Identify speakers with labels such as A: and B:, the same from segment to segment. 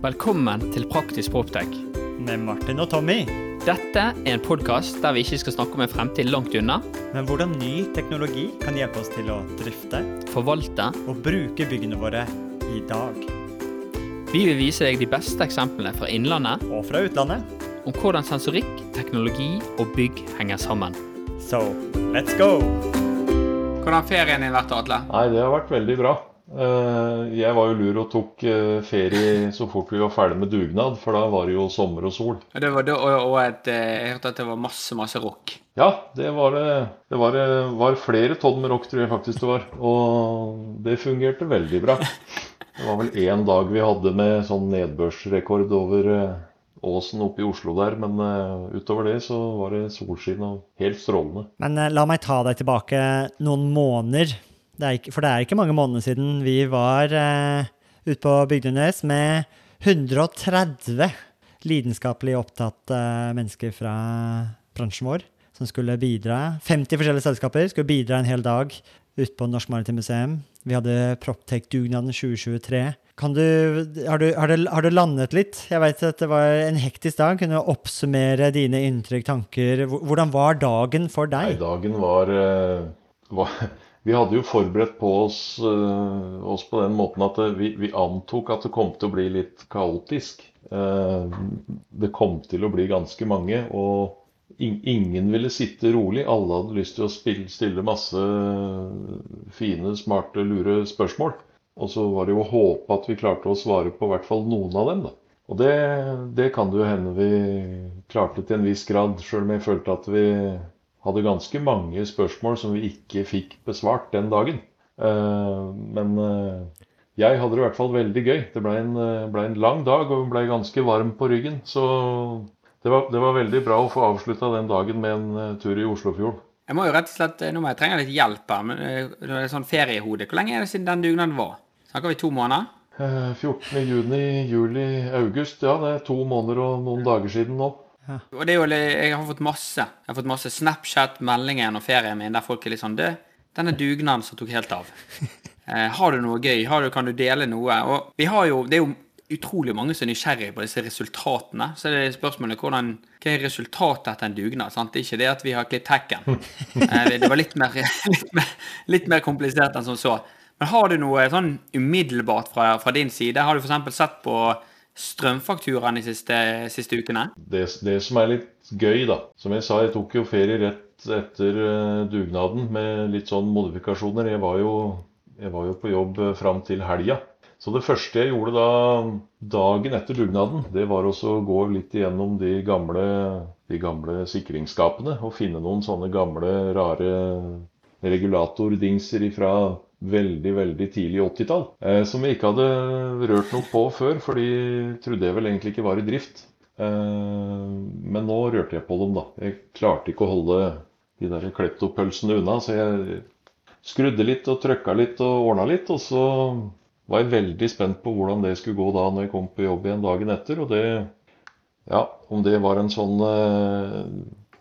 A: Velkommen til Praktisk Proptech.
B: Med Martin og Tommy.
A: Dette er en podkast der vi ikke skal snakke om en fremtid langt unna,
B: Men hvordan ny teknologi kan hjelpe oss til å drifte
A: forvalte.
B: og bruke byggene våre i dag.
A: Vi vil vise deg de beste eksemplene fra innlandet
B: Og fra utlandet.
A: om hvordan sensorikk, teknologi og bygg henger sammen.
B: Så let's go!
A: Hvordan har ferien din vært, Atle?
C: Nei, det har vært veldig bra. Eh, Jeg var jo lur og tok eh, ferie så fort vi var ferdig med dugnad, for da var det jo sommer og sol.
A: Det var, og, et, eh, jeg hørte at det var masse, masse rock.
C: Ja, det var det. Det var, var flere tonn med rock, tror jeg faktisk det var. Og det fungerte veldig bra. Det var vel én dag vi hadde med sånn nedbørsrekord over åsen oppe i Oslo der, men uh, utover det så var det solskinn og helt strålende.
B: Men uh, la meg ta deg tilbake noen måneder. Det ikke, for det er ikke mange måneder siden vi var eh, ute på Bygdenes med 130 lidenskapelig opptatt eh, mennesker fra bransjen vår som skulle bidra. 50 forskjellige selskaper skulle bidra en hel dag ute på Norsk Maritimt Museum. Vi hadde Proptech-dugnaden 2023. Kan du, har, du, har, du, har du landet litt? Jeg vet at det var en hektisk dag. Kunne du oppsummere dine inntrykk, tanker? Hvordan var dagen for
C: Nei,
B: deg?
C: dagen var, eh, var Vi hadde jo forberedt på oss, eh, oss på den måten at eh, vi, vi antok at det kom til å bli litt kaotisk. Eh, Det kom til å bli ganske mange, og in- ingen ville sitte rolig. Alle hadde lyst til å spille, stille masse fine, smarte, lure spørsmål. Og så var det jo å håpe at vi klarte å svare på i hvert fall noen av dem, da. Og det, det kan det jo hende vi klarte til en viss grad, sjøl om jeg følte at vi hadde ganske mange spørsmål som vi ikke fikk besvart den dagen. Eh, Men eh, jeg hadde det i hvert fall veldig gøy. Det ble en, eh, ble en lang dag, og ble ganske varm på ryggen. Så det var, det var veldig bra å få avslutta den dagen med en tur i Oslofjorden.
D: Jeg må jo rett og slett, Nå må jeg trenge litt hjelp her. men Det er sånn feriehode. Hvor lenge er det siden den dugnaden var? Snakker vi to måneder?
C: Eh, 14. juni, juli, august. Ja, det er to måneder og noen dager siden nå.
D: Og det er jo, Jeg har fått masse Jeg har fått masse Snapchat-meldinger gjennom ferien min der folk er litt sånn Det, denne dugnaden som tok helt av. Eh, har du noe gøy? Har du, kan du dele noe? Og vi har jo, Det er jo utrolig mange som er nysgjerrige på disse resultatene. Så det er spørsmålet hvordan, hva er resultatet etter en dugnad? sant? Det er ikke det at vi har klippet hekken. Eh, det var litt mer, litt, mer, litt mer komplisert enn som så. Men har du noe sånn umiddelbart fra, fra din side? Har du f.eks. sett på strømfakturaen de siste, siste ukene?
C: Det, det som er litt gøy, da Som jeg sa, jeg tok jo ferie rett etter eh, dugnaden med litt sånn modifikasjoner. Jeg var jo, jeg var jo på jobb eh, fram til helga. Så det første jeg gjorde da dagen etter dugnaden, det var også å gå litt igjennom de gamle, de gamle sikringsskapene og finne noen sånne gamle, rare regulatordingser fra veldig, veldig tidlig 80-tall. Eh, som vi ikke hadde rørt noe på før, for de trodde jeg vel egentlig ikke var i drift. Eh, men nå rørte jeg på dem, da. Jeg klarte ikke å holde de der kleptopølsene unna, så jeg skrudde litt og trøkka litt og ordna litt. Og så var jeg veldig spent på hvordan det skulle gå da når jeg kom på jobb igjen dagen etter. Og det Ja, om det var en sånn eh,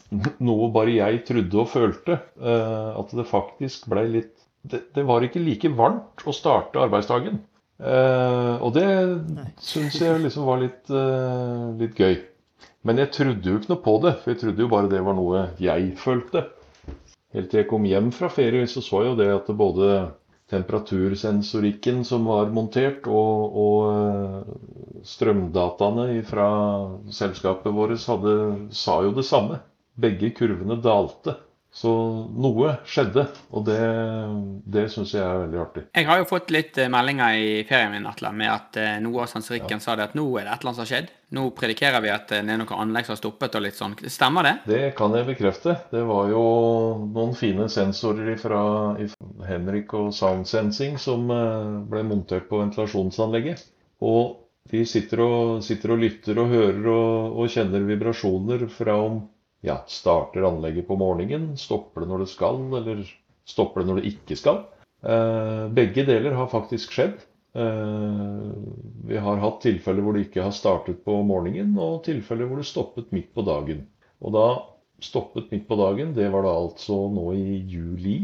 C: Noe bare jeg trodde og følte. eh, at det faktisk blei litt det, det var ikke like varmt å starte arbeidsdagen. Eh, og det syns jeg liksom var litt, eh, litt gøy. Men jeg trodde jo ikke noe på det, for jeg trodde jo bare det var noe jeg følte. Helt til jeg kom hjem fra ferie, så så jeg jo det at det både temperatursensorikken som var montert, og, og eh, strømdataene fra selskapet vårt hadde, sa jo det samme. Begge kurvene dalte. Så noe skjedde, og det, det syns jeg er veldig artig.
D: Jeg har jo fått litt eh, meldinger i ferien min Atle, med at eh, noe av sensorikken sa det at nå er det et eller annet som har skjedd. Nå predikerer vi at eh, det er noen anlegg som har stoppet og litt sånn. Stemmer det?
C: Det kan jeg bekrefte. Det var jo noen fine sensorer fra Henrik og Sound Sensing som ble montert på ventilasjonsanlegget. Og de sitter og, sitter og lytter og hører og, og kjenner vibrasjoner fra om ja, starter anlegget på morgenen, stopper det når det skal, eller stopper det når det ikke skal. Eh, begge deler har faktisk skjedd. Eh, vi har hatt tilfeller hvor det ikke har startet på morgenen, og tilfeller hvor det stoppet midt på dagen. Og da stoppet midt på dagen, det var da altså nå i juli.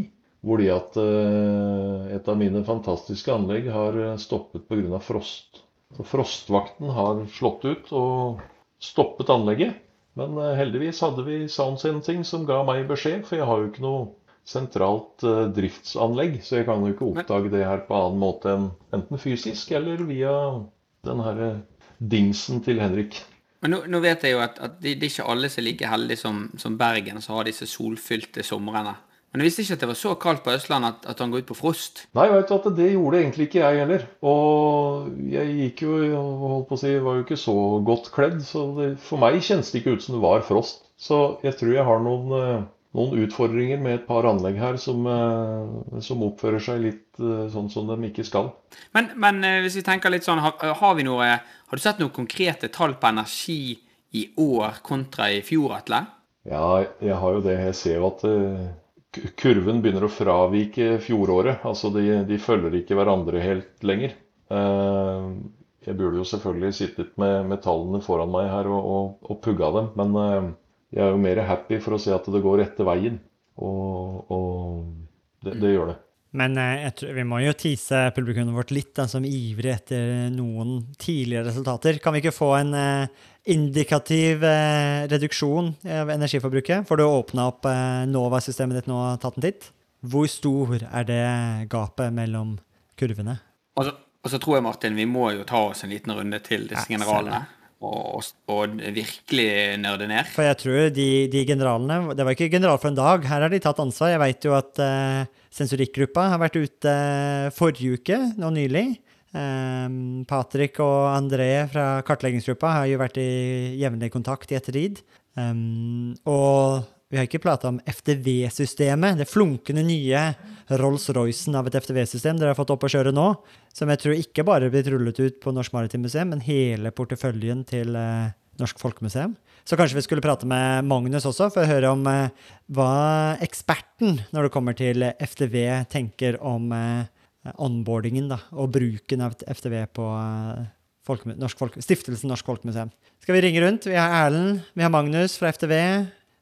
C: Hvor det at eh, et av mine fantastiske anlegg har stoppet pga. frost. Så Frostvakten har slått ut og stoppet anlegget. Men eh, heldigvis hadde vi Sound Sensing som ga meg beskjed, for jeg har jo ikke noe sentralt eh, driftsanlegg. Så jeg kan jo ikke oppdage det her på annen måte enn enten fysisk eller via den her eh, dingsen til Henrik.
D: Men nå, nå vet jeg jo at, at det, det er ikke alle som er like heldige som, som Bergen, som har disse solfylte somrene. Men jeg visste ikke at det var så kaldt på Østlandet at, at han går ut på frost.
C: Nei, vet du at det gjorde egentlig ikke jeg heller. Og jeg gikk jo, holdt på å si, var jo ikke så godt kledd, så det, for meg kjennes det ikke ut som det var frost. Så jeg tror jeg har noen, eh, noen utfordringer med et par anlegg her som, eh, som oppfører seg litt eh, sånn som de ikke skal.
D: Men, men hvis vi tenker litt sånn, har, har vi noe Har du sett noen konkrete tall på energi i år kontra i fjor, Atle?
C: Ja, jeg har jo det. Jeg ser jo at kurven begynner å fravike fjoråret. Altså de, de følger ikke hverandre helt lenger. Eh, Jeg burde jo selvfølgelig sittet med, med tallene foran meg her og, og, og pugga dem, men eh, jeg er jo mer happy for å se at det går rette veien. Og, og det, det gjør det.
B: Men eh, tror, vi må jo tease publikummet vårt litt, da, som ivrig etter noen tidligere resultater. Kan vi ikke få en indikativ eh, reduksjon av energiforbruket? Får du åpna opp eh, Nova-systemet ditt nå og tatt en titt? Hvor stor er det gapet mellom kurvene?
D: Og så, og så tror jeg, Martin, vi må jo ta oss en liten runde til disse
B: Ja,
D: generalene. Og, og, virkelig nerde ned.
B: For jeg tror de, de generalene Det var ikke general for en dag. Her har de tatt ansvar. Jeg vet jo at eh, sensorikkgruppa har vært ute eh, forrige uke, nå nylig. Um, Patrick og André fra kartleggingsgruppa har jo vært i jevnlig kontakt i ettertid. Um, og vi har ikke prata om FTV-systemet, det flunkende nye Rolls-Roycen av et FTV-system dere har fått opp å kjøre nå, som jeg tror ikke bare blir rullet ut på Norsk Maritimt Museum, men hele porteføljen til uh, Norsk Folkemuseum. Så kanskje vi skulle prate med Magnus også, for å høre om uh, hva eksperten når det kommer til FTV tenker om eh, onboardingen da, og bruken av FTV på eh, Norsk Folk Stiftelsen Norsk Folkemuseum. Skal vi ringe rundt? Vi har Erlend, vi har Magnus fra FTV.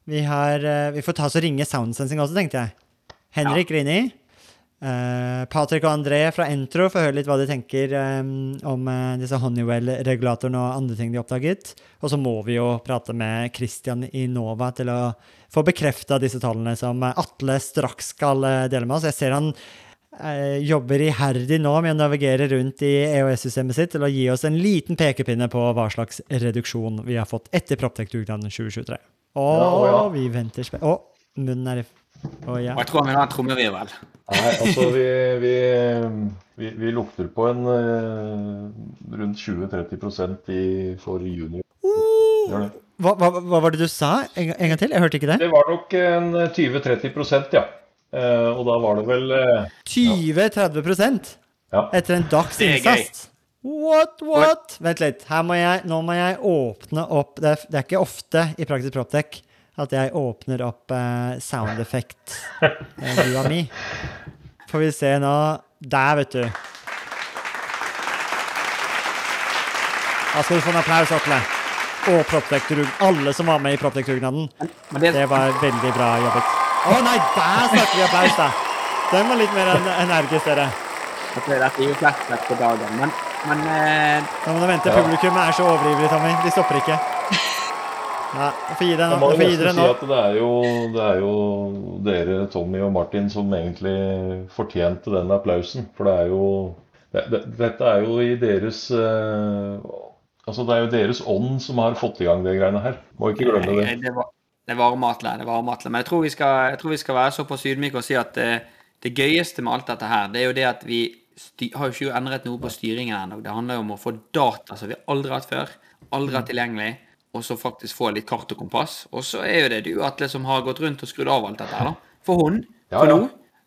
B: Vi, har, eh, vi får ta oss og ringe Soundsensing også, tenkte jeg. Henrik Rini. Uh, Patrick og André fra Entro får høre litt hva de tenker eh, om eh, disse Honeywell-regulatorene og andre ting de oppdaget. Og så må vi jo prate med Christian i Nova til å få bekrefta disse tallene som eh, Atle straks skal eh, dele med oss. Jeg ser han eh, jobber iherdig nå med å navigere rundt i EOS-systemet sitt til å gi oss en liten pekepinne på hva slags reduksjon vi har fått etter Proptech-dugnaden 2023. Å,
C: Ja, å ja.
B: vi venter spe... Å, munnen er i Å ja.
D: Jeg tror han vil ha en trommevirvel.
C: Nei, altså vi, vi, vi, vi lukter på en uh, rundt 20-30 i, for juni. Uh.
B: Hva, hva, hva var det du sa? En, en gang til? Jeg hørte ikke det.
C: Det var nok en 20-30 ja. Eh, og da var det vel eh,
B: 20-30
C: Ja.
B: etter en dags innsats. What, what? Vent litt. Her må jeg, nå må jeg åpne opp Det er, det er ikke ofte i Praktisk Proptech at jeg åpner opp eh, sound effect-bua mi. Får vi se nå. Der, vet du. Da skal du få en applaus, Atle. Og Proptech-dugnaden. Alle som var med i Proptech-dugnaden.
D: Det,
B: Det var veldig bra jobbet. Å nei, der snakker vi applaus, da! Den var litt mer energisk, dere.
D: dette er jo flashback på dagen. Men, men eh,
B: Nå må du vente.
C: Ja.
B: Publikum er så overivrig, Tommy. De stopper ikke. Ja, du får gi deg nå. får gi dere
C: si
B: nå.
C: at det er, jo, det er jo dere, Tommy og Martin, som egentlig fortjente den applausen. For det er jo det, det, Dette er jo i deres eh, Altså, det er jo deres ånd som har fått i gang de greiene her. Må ikke glemme det.
D: det, var, det varmer Atle. Det varmer Atle. Men jeg tror, vi skal, jeg tror vi skal være såpass ydmyke og si at det, det gøyeste med alt dette her, det er jo det at vi styr, har jo ikke endret noe på styringen ennå. Det handler jo om å få data som vi aldri har hatt før. Aldri hatt tilgjengelig. Og så faktisk få litt kart og kompass. Og så er jo det du, Atle, som har gått rundt og skrudd av alt dette her, da. For
C: hun,
D: For nå.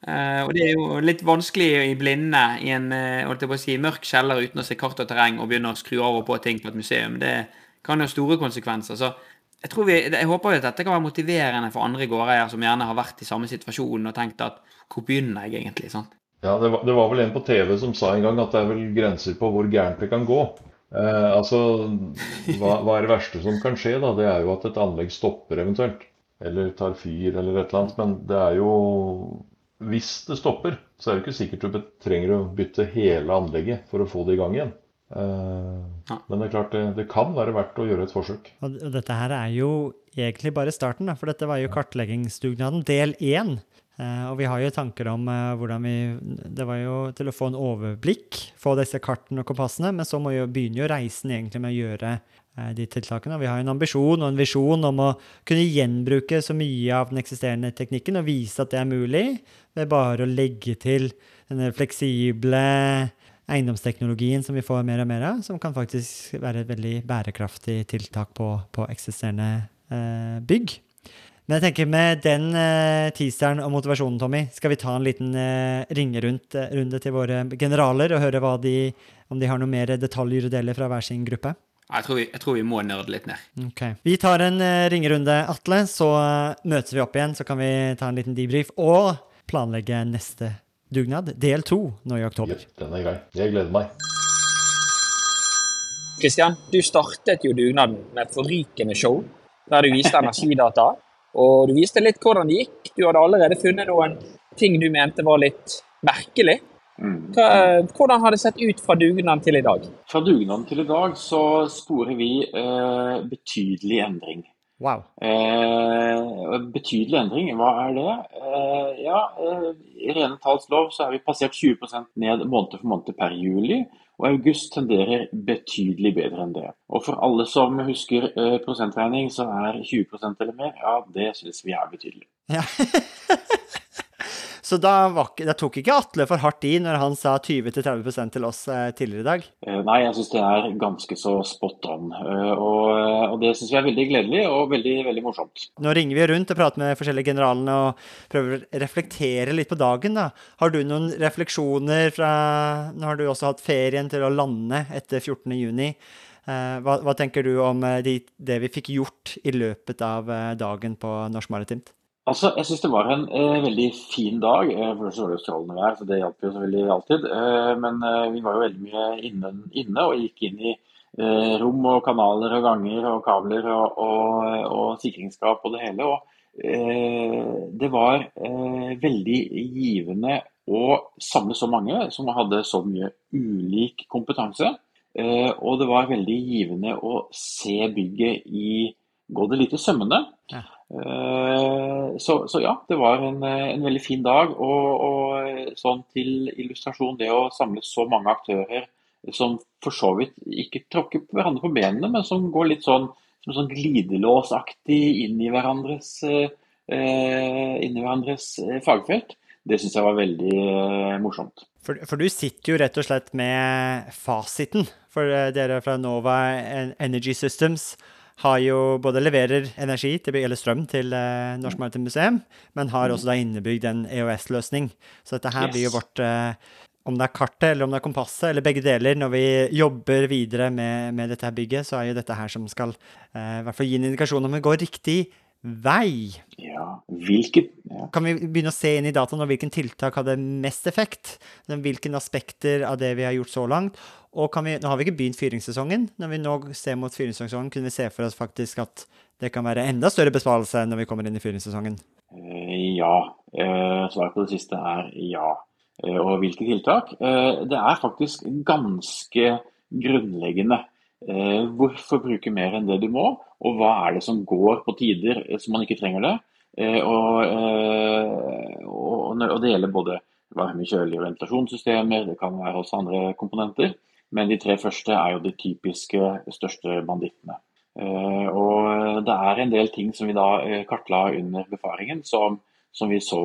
D: Uh, og det er jo litt vanskelig i blinde i en uh, si, mørk kjeller uten å se kart og terreng og begynne å skru av og på ting på et museum. Det kan jo ha store konsekvenser. Så jeg, vi, jeg håper jo at dette kan være motiverende for andre gårdeiere som gjerne har vært i samme situasjon og tenkt at hvor begynner jeg egentlig? sant?
C: Ja, det var, det var vel en på TV som sa en gang at det er vel grenser på hvor gærent det kan gå. Eh, altså, hva, hva er det verste som kan skje, da? Det er jo at et anlegg stopper eventuelt. Eller tar fyr eller et eller annet. Men det er jo Hvis det stopper, så er det ikke sikkert du trenger å bytte hele anlegget for å få det i gang igjen. Eh, Men det er klart det, det kan være verdt å gjøre et forsøk.
B: Og dette her er jo egentlig bare starten, for dette var jo kartleggingsdugnaden del én. Eh, og vi har jo tanker om eh, hvordan vi Det var jo til å få en overblikk, få disse kartene og kompassene, men så må jo, begynner jo reisen egentlig med å gjøre de tiltakene. Og vi har jo en ambisjon og en visjon om å kunne gjenbruke så mye av den eksisterende teknikken og vise at det er mulig, ved bare å legge til denne fleksible eiendomsteknologien som vi får mer og mer av, som kan faktisk være et veldig bærekraftig tiltak på, på eksisterende eh, bygg. Men jeg tenker med den eh, teaseren og motivasjonen, Tommy, skal vi ta en liten eh, ringerunde til våre generaler og høre de, om de har noe mer detaljer å dele fra hver sin gruppe?
D: Jeg tror, vi, jeg tror vi må nerde litt ned.
B: Ok. Vi tar en eh, ringerunde, Atle, så eh, møtes vi opp igjen. Så kan vi ta en liten debrief og planlegge neste dugnad, del to, nå i oktober.
C: Ja, den er grei. Jeg gleder meg.
E: Kristian, du startet jo dugnaden med et forrykende show der du viste energidata. Og du viste litt hvordan det gikk. Du hadde allerede funnet noen ting du mente var litt merkelig. Hva, hvordan har det sett ut fra dugnaden til i dag?
F: Fra dugnaden til i dag så sporer vi eh, betydelig endring.
B: Wow.
F: Eh, betydelig endring, hva er det? Eh, ja, eh, I rene talls lov så er vi passert 20% ned måned for måned per juli. Og august tenderer betydelig bedre enn det. Og for alle som husker eh, prosentregning, så er 20% eller mer, ja, det syns vi er betydelig.
B: Ja. Så da, var, da tok ikke Atle for hardt i når han sa 20-30 til oss eh, tidligere i dag?
F: Eh, Nei, jeg syns det er ganske så spot on. Eh, Og, og det syns vi er veldig gledelig og veldig, veldig morsomt.
B: Nå ringer vi rundt og prater med forskjellige generalene og prøver å reflektere litt på dagen. da. Har du noen refleksjoner fra Nå har du også hatt ferien til å lande etter 14.6. Eh, hva, hva tenker du om de, det vi fikk gjort i løpet av dagen på Norsk Maritimt?
F: Altså, Jeg syns det var en eh, veldig fin dag. For så var det jo strålende vær, så det hjalp jo selvfølgelig alltid. Eh, men eh, vi var jo veldig mye inne, inne og gikk inn i eh, rom og kanaler og ganger og kabler og, og, og sikringsskap og det hele. Og eh, det var eh, veldig givende å samle så mange som hadde så mye ulik kompetanse. Og det var veldig givende å se bygget i gå det litt i sømmene.
B: Ja.
F: Eh, Så, så ja, det var en, eh, en veldig fin dag. Og, og eh, sånn til illustrasjon, det å samle så mange aktører som for så vidt ikke tråkker hverandre på benene, men som går litt sånn, sånn glidelåsaktig inn i hverandres, inn i hverandres fagfelt, det syns jeg var veldig morsomt.
B: For, for du sitter jo rett og slett med fasiten. For dere fra Nova Energy Systems har jo både leverer energi, til, eller strøm, til eh, Norsk Maritimt Museum, men har også da innebygd en EOS-løsning. Så dette her blir jo vårt eh, Om det er kartet, eller om det er kompasset, eller begge deler, når vi jobber videre med, med dette her bygget, så er jo dette her som skal eh, i hvert fall gi en indikasjon om det går riktig vei.
F: Ja, hvilket ja.
B: Kan vi begynne å se inn i dataen og hvilken tiltak hadde mest effekt? Hvilke aspekter av det vi har gjort så langt? Og kan vi, nå har vi ikke begynt fyringssesongen. Når vi nå ser mot fyringssesongen, kunne vi se for oss faktisk at det kan være enda større besparelse når vi kommer inn i fyringssesongen.
F: Eh, Ja. Eh, Svaret på det siste er ja. Eh, Og hvilke tiltak? Det er faktisk ganske grunnleggende. Eh, Hvorfor bruke mer enn det du må, og hva er det som går på tider eh, som man ikke trenger det? Eh, Og, og, og det gjelder både varme, kjølige ventilasjonssystemer, det kan være også andre komponenter. Men de tre første er jo de typiske største bandittene. Og det er en del ting som vi da kartla under befaringen som, som vi så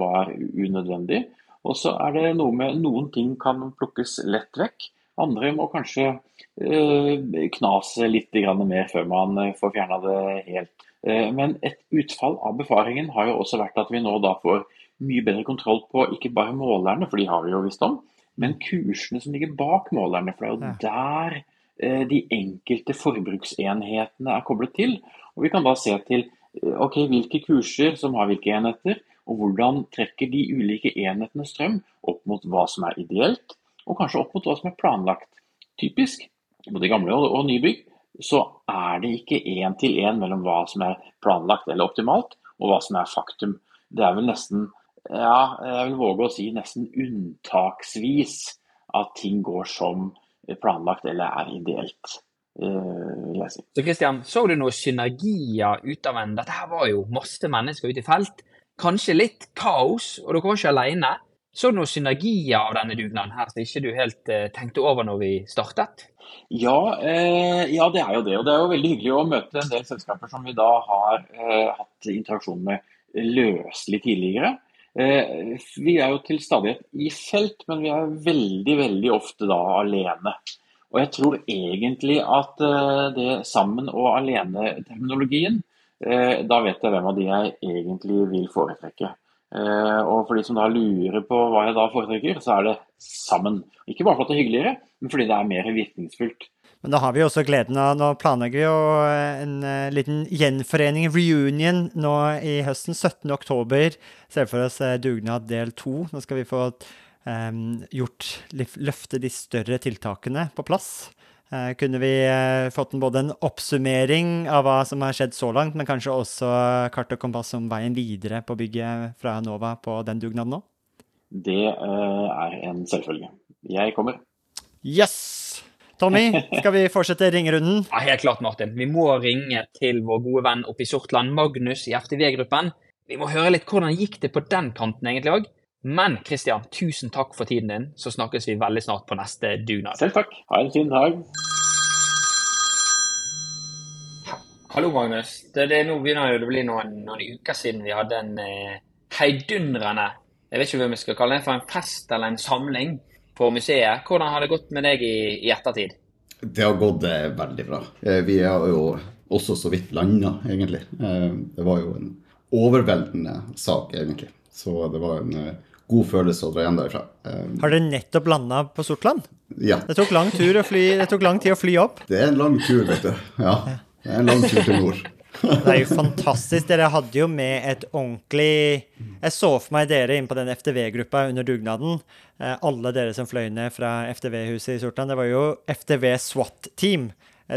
F: var unødvendig. Og så er det noe med noen ting kan plukkes lett vekk. Andre må kanskje eh, knase litt mer før man eh, får fjerna det helt. Eh, Men et utfall av befaringen har jo også vært at vi nå da får mye bedre kontroll på ikke bare målerne, for de har vi jo visst om, men kursene som ligger bak målerne. For det er jo der de enkelte forbruksenhetene er koblet til. Og vi kan da se til ok, hvilke kurser som har hvilke enheter, og hvordan trekker de ulike enhetene strøm opp mot hva som er ideelt, og kanskje opp mot hva som er planlagt. Typisk, både gamle og, og nybygg, så er det ikke én til én mellom hva som er planlagt eller optimalt, og hva som er faktum. Det er vel nesten, ja, jeg vil våge å si nesten unntaksvis at ting går som planlagt eller er ideelt. Uh.
E: Så Kristian, så du noen synergier ut av en Dette her var jo masse mennesker ute i felt. Kanskje litt kaos, og dere var ikke alene. Så du noen synergier av denne dugnaden her som ikke du helt eh, tenkte over når vi startet?
F: Ja, eh, ja, det er jo det. Og det er jo veldig hyggelig å møte en del selskaper som vi da har eh, hatt interaksjon med løselig tidligere. Eh, vi er jo til stadighet i felt, men vi er veldig, veldig ofte da alene. Og jeg tror egentlig at eh, det sammen- og alene-terminologien, eh, da vet jeg hvem av de jeg egentlig vil foretrekke. Eh, og for de som da lurer på hva jeg da foretrekker, så er det sammen. Ikke bare fordi det er hyggeligere, men fordi det er mer virkningsfullt.
B: Men da har vi også gleden av Nå planlegger vi jo en liten gjenforening, reunion, nå i høsten. 17. oktober. Ser for oss dugnad del to. Nå skal vi få um, gjort, løfte de større tiltakene på plass. Uh, kunne vi uh, fått en, både en oppsummering av hva som har skjedd så langt, men kanskje også kart og kompass om veien videre på bygget fra Nova på den dugnaden nå?
F: Det uh, er en selvfølge. Jeg kommer.
B: Yes! Tommy, skal vi fortsette ringerunden?
E: Ja, Helt klart, Martin. Vi må ringe til vår gode venn oppe i Sortland, Magnus i FTV-gruppen. Vi må høre litt hvordan gikk det på den kanten egentlig òg. Men Kristian, tusen takk for tiden din. Så snakkes vi veldig snart på neste dugnad.
F: Selv takk. Ha en fin dag.
E: Hallo, Magnus. Det, det, nå begynner det å bli noen, noen, uker siden vi hadde en eh, heidundrende Jeg vet ikke hva vi skal kalle det for en fest eller en samling på museet. Hvordan har det gått med deg i, i ettertid?
G: Det har gått eh, veldig bra. Eh, vi har jo også så vidt landa, egentlig. Eh, det var jo en overveldende sak, egentlig. Så det var en eh, god følelse å dra hjem derfra.
B: Um, Har dere nettopp landa på Sortland?
G: Ja.
B: Det tok, fly, det tok lang tid å fly opp?
G: Det er en lang tur, vet du. Ja. Det er en lang tur til nord.
B: Det er jo fantastisk. Dere hadde jo med et ordentlig Jeg så for meg dere inn på den FTV-gruppa under dugnaden. Eh, alle dere som fløy ned fra FTV-huset i Sortland. Det var jo FTV SWAT-team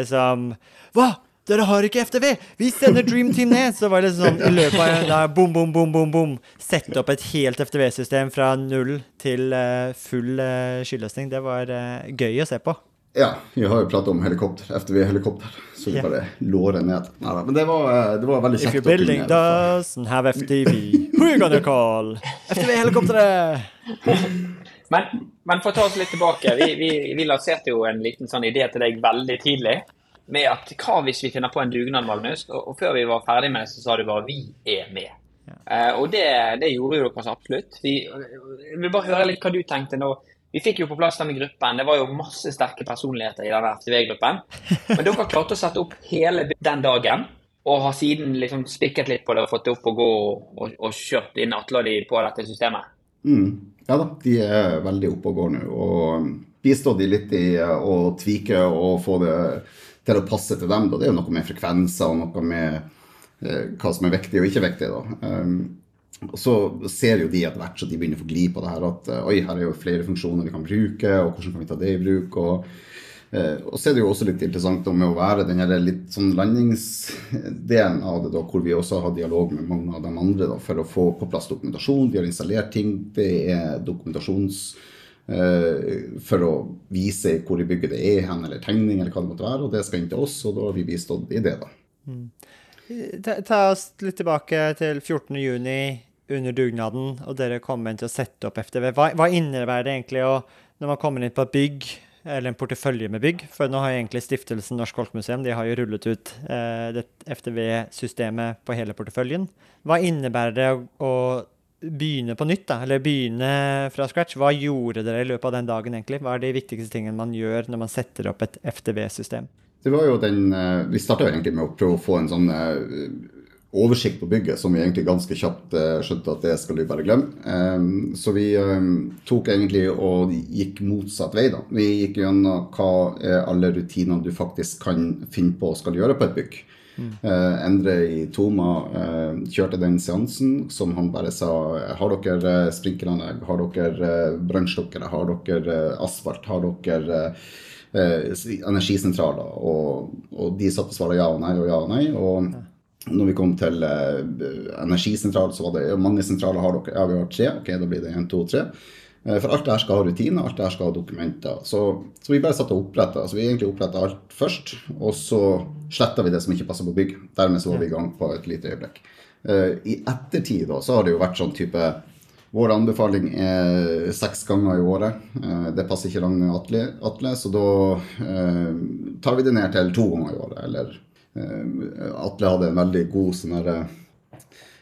B: som Hva? Dere har ikke FTV! Vi sender Dream Team ned! Så var det sånn i løpet av da, bom, bom, bom, bom, bom. Sette opp et helt FTV-system fra null til uh, full uh, skyløsning. Det var uh, gøy å se på.
G: Ja, vi har jo pratet om helikopter. FTV-helikopter. Så vi yeah. bare lårer ned. Neida, men det var, det var veldig kjekt.
B: If your building doesn't have FTV, who you gonna call? FTV-helikopteret!
E: Men, men, for å ta oss litt tilbake. Vi, vi, vi lanserte jo en liten sånn idé til deg veldig tidlig med at hva hvis vi finner på en dugnad, Magnus? Og, og, før vi var ferdig med det, så sa du bare 'vi er med'. Ja. Uh, og det, det, gjorde jo dere så absolutt. Vi, jeg vil bare høre litt hva du tenkte nå. Vi fikk jo på plass denne gruppen. Det var jo masse sterke personligheter i denne FTV-gruppen. Men dere klarte å sette opp hele den dagen. Og har siden liksom spikket litt på det og fått det opp og gå og, og kjørt inn Atle og de på dette systemet.
G: Mm. Ja da, de er veldig oppe og går nå. Og bistått de litt i å tvike og få det til å passe til dem. Da. Det er jo noe med frekvenser og noe med eh, hva som er viktig og ikke viktig. Da. Um, og så ser jo de etter hvert så de begynner å få gli på det her at uh, oi, her er jo flere funksjoner vi kan bruke, og hvordan kan vi ta det i bruk? og Eh, og så er det jo også litt interessant med å være den litt sånn landingsdelen av det, da, hvor vi også har dialog med mange av de andre da, for å få på plass dokumentasjon. De har installert ting. Det er dokumentasjons Eh, for å vise hvor i bygget det er hen, eller tegning, eller hva det måtte være. Og det skal inn til oss, og da har vi bistått i det, da. Mm.
B: Ta, ta, oss litt tilbake til 14.6 under dugnaden, og dere kommer til å sette opp FTV. Hva, hva innebærer det egentlig å, når man kommer inn på et bygg, eller en portefølje med bygg? For nå har egentlig stiftelsen Norsk Folkemuseum de har jo rullet ut eh, FTV-systemet på hele porteføljen. Hva innebærer det å, å begynne på nytt, da, eller begynne fra scratch. Hva gjorde dere i løpet av den dagen, egentlig? Hva er de viktigste tingene man gjør når man setter opp et FTV-system?
G: Det var jo den, eh, Vi starta egentlig med å prøve å få en sånn eh, oversikt på bygget, som vi egentlig ganske kjapt eh, skjønte at det skal vi bare glemme. Så vi tok egentlig og gikk motsatt vei. da. Vi gikk gjennom hva alle rutinene du faktisk kan finne på og skal gjøre på et bygg. Uh, Endre i Toma uh, kjørte den seansen som han bare sa Har dere uh, sprinkleranlegg? Har dere uh, brannstokkere? Har dere asfalt? Har dere energisentraler? Og, og de satt og svarte ja og nei og ja og nei. Og når vi kom til energisentral, så var det mange sentraler har dere. Ja, vi har tre. Ok, da blir det én, to, tre. Eh, For alt det her skal ha rutiner, alt det her skal ha dokumenter. Så, så vi bare satt og oppretta. Så vi egentlig oppretta alt først, og så sletta vi det som ikke passer på bygg. Dermed så var vi i gang på et lite øyeblikk. Eh, I ettertid da, så har det jo vært sånn type Vår anbefaling er seks ganger i året. Eh, Det passer ikke Ragne Atle, Atle så da tar vi det ned til to ganger i året. Eller Atle hadde en veldig god sånn derre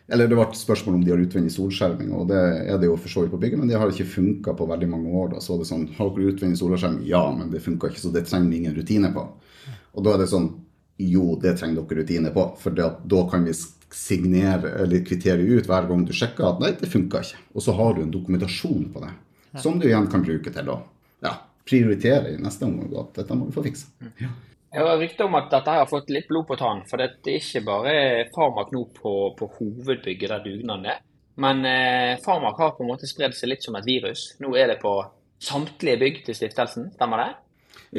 G: eller det ble et spørsmål om de har utvendig solskjerming, og det er det jo for så vidt på bygget, men det har ikke funka på veldig mange år. da, Så er det sånn Har dere utvendig solskjerming? Ja, men det funka ikke, så det trenger vi ingen rutine på. Og da er det sånn Jo, det trenger dere rutine på, for det at da kan vi signere eller kvittere ut hver gang du sjekker at nei, det funka ikke. Og så har du en dokumentasjon på det, som du igjen kan bruke til å ja, prioritere i neste omgang. At dette må vi få fiksa. Ja.
E: Jeg har rykte om at dette har fått litt blod på tann. For det er ikke bare Farmak nå på, på hovedbygget der dugnaden er. Men eh, Farmak har på en måte spredd seg litt som et virus. Nå er det på samtlige bygg til stiftelsen, stemmer det?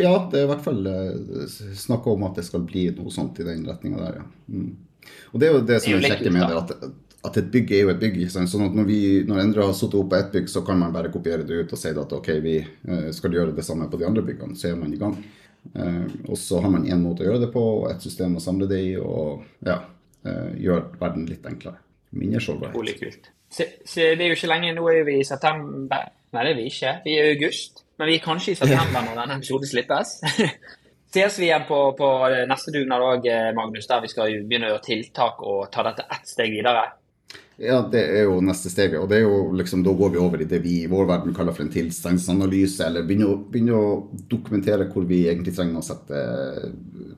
G: Ja, det er i hvert fall eh, snakk om at det skal bli noe sånt i den retninga der, ja. Mm. Og det er jo det som
E: Det er
G: er kjekt med det, at, at et bygg er jo et bygg. Sånn at når, vi, når Endre har satt opp på ett bygg, så kan man bare kopiere det ut og si at ok, vi eh, skal gjøre det samme på de andre byggene, så er man i gang. Eh, og så har man én måte å gjøre det på, og et system å samle det i, og ja, eh, gjør verden litt enklere. Mindre sårbarhet.
E: Se, se, det er jo ikke lenge, nå er vi i september. Nei, det er vi ikke. Vi er i august. Men vi er kanskje i september når denne episoden slippes. Ses vi igjen på, på neste dugnad òg, Magnus, der vi skal begynne å gjøre tiltak og ta dette ett steg videre?
G: Ja, det er jo neste steget. Og det er jo liksom, da går vi over i det vi i vår verden kaller for en tilstandsanalyse, eller begynner å, begynner å dokumentere hvor vi egentlig trenger å sette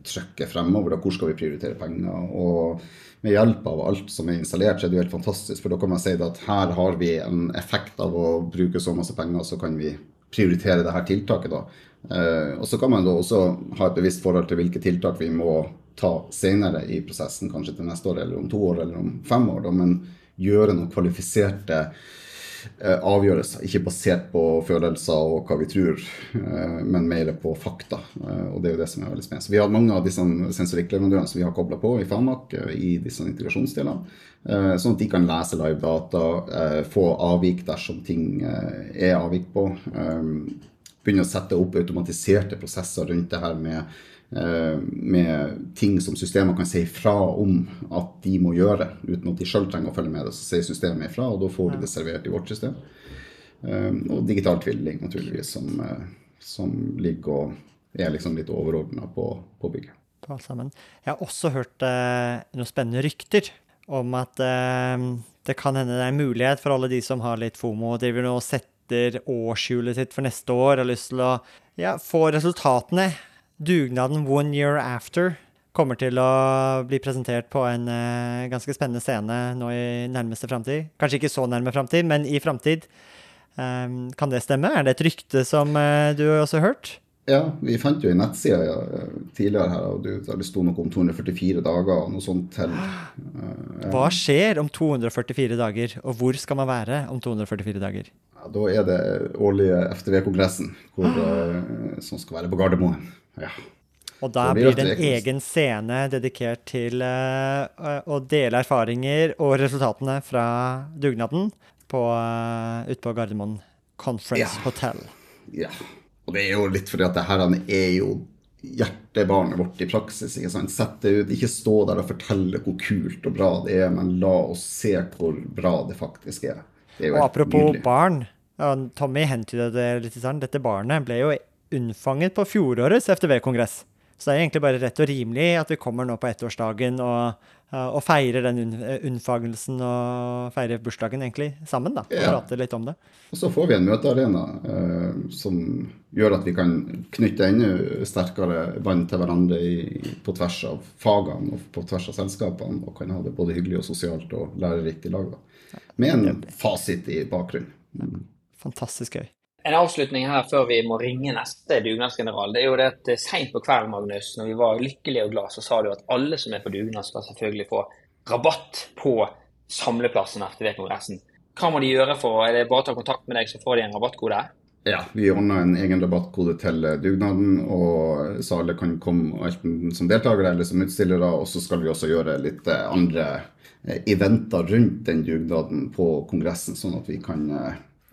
G: trykket fremover. Da. Hvor skal vi prioritere penger? Og med hjelp av alt som er installert, så er det jo helt fantastisk. For da kan man si at her har vi en effekt av å bruke så masse penger, så kan vi prioritere det her tiltaket. da. Eh, og så kan man da også ha et bevisst forhold til hvilke tiltak vi må ta senere i prosessen, kanskje til neste år, eller om to år, eller om fem år. Da, men gjøre noen kvalifiserte eh, avgjørelser. Ikke basert på følelser og hva vi tror, eh, men mer på fakta. Eh, og det er jo det som er veldig spennende. Så vi har mange av disse sensorikkleverandørene som vi har kobla på i Famak eh, i disse integrasjonsdelene. Sånn at de kan lese live data, få avvik dersom ting er avvik på. Begynne å sette opp automatiserte prosesser rundt det her med med ting som systemer kan si fra om at de må gjøre, uten at de sjøl trenger å følge med det. Så sier systemet ifra, og da får de det servert i vårt system. Eh, Og digital tvilling, naturligvis, som, eh, som ligger og er liksom litt overordna på, på bygget.
B: på alt sammen. Jeg har også hørt eh, noen spennende rykter om at eh, det kan hende det er en mulighet for alle de som har litt FOMO og driver nå og setter årshjulet sitt for neste år og har lyst til å ja, få resultatene. Dugnaden One Year After kommer til å bli presentert på en eh, ganske spennende scene nå i nærmeste framtid. Kanskje ikke så nærme framtid, men i framtid. Eh, kan det stemme? Er det et rykte som eh, du også har hørt?
G: Ja, vi fant jo en nettside ja, tidligere her, og det sto noe om 244 dager og noe sånt til. eh,
B: Hva skjer om 244 dager, og hvor skal man være om 244 dager?
G: Ja, da er det årlige FTV-kongressen eh, som skal være på Gardermoen. Ja.
B: Og da
G: blir
B: det en egen scene dedikert til eh, å dele erfaringer og resultatene fra dugnaden på, uh, ute på Gardermoen Conference
G: Ja.
B: Hotel.
G: ja. Og det er jo litt fordi at det her er jo hjertebarnet vårt i praksis. ikke sant? Sett det ut, ikke stå der og fortelle hvor kult og bra det er, men la oss se hvor bra det faktisk er. Det er
B: Og apropos
G: nydelig.
B: barn, Tommy hentydet det litt dette barnet ble jo unnfanget på fjorårets FTV-kongress. Så det er egentlig bare rett og rimelig at vi kommer nå på ettårsdagen og, og feirer den unn- eh, unnfangelsen og feirer bursdagen egentlig sammen, da. Og
G: Ja.
B: prater litt om det.
G: Og så får vi en møtearena eh, som gjør at vi kan knytte ennå sterkere bånd til hverandre i, på tvers av fagene og på tvers av selskapene, og kan ha det både hyggelig og sosialt og lærerikt i lag. da. Med en fasit i bakgrunnen.
B: Fantastisk gøy.
E: En avslutning her før vi må ringe neste dugnadsgeneral. Det er jo det at eh, seint på kvelden, Magnus, når vi var lykkelige og glad, så sa du at alle som er på dugnad, skal selvfølgelig få rabatt på samleplassen etter kongressen. Hva må de gjøre for Er det bare å ta kontakt med deg, så får de en rabattkode?
G: Ja, vi ordna en egen rabattkode til eh, dugnaden, og så alle kan komme enten som deltakere eller som utstillere. Og så skal vi også gjøre litt eh, andre eventer rundt den dugnaden på kongressen, sånn at vi kan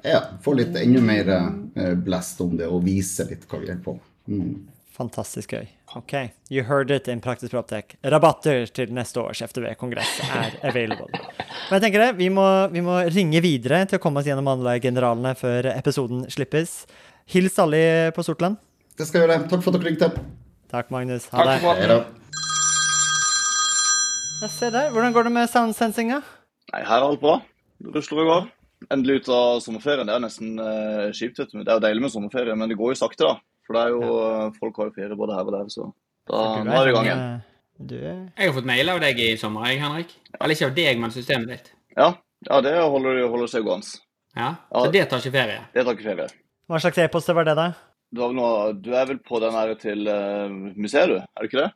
G: ja, få litt enda mer eh, blest om det og vise litt hva vi er på. Mm.
B: Fantastisk gøy. Ok, you heard it in Praktisk Proptek. Rabatter til neste års FTV-kongress er available. Men jeg tenker det, vi må, vi må ringe videre til å komme oss gjennom alle generalene før episoden slippes. Hils alle på Sortland.
G: Det skal jeg gjøre. Takk for at dere ringte.
B: Takk, Magnus. Ha det. Ja, se der. Hvordan går det med soundsensinga?
H: Nei, her er alt bra. Rusler og går. Endelig ut av sommerferien. Det er nesten uh, kjipt. vet du. Det er jo deilig med sommerferie, men det går jo sakte, da. For det er jo, eh, folk har jo ferie både her og der, så da, nå er vi i gang igjen.
B: Du er
D: Jeg har fått mail av deg i sommer, jeg, Henrik. Eller ikke av deg, men systemet ditt.
H: Ja, ja det holder, holder seg gående.
D: Ja,
H: Ja.
D: Så det tar ikke ferie.
H: Det tar ikke ferie.
B: Hva slags e-post var det, da?
H: Du, har vel noe, du er vel på den her til uh, museet, du? Er du ikke det?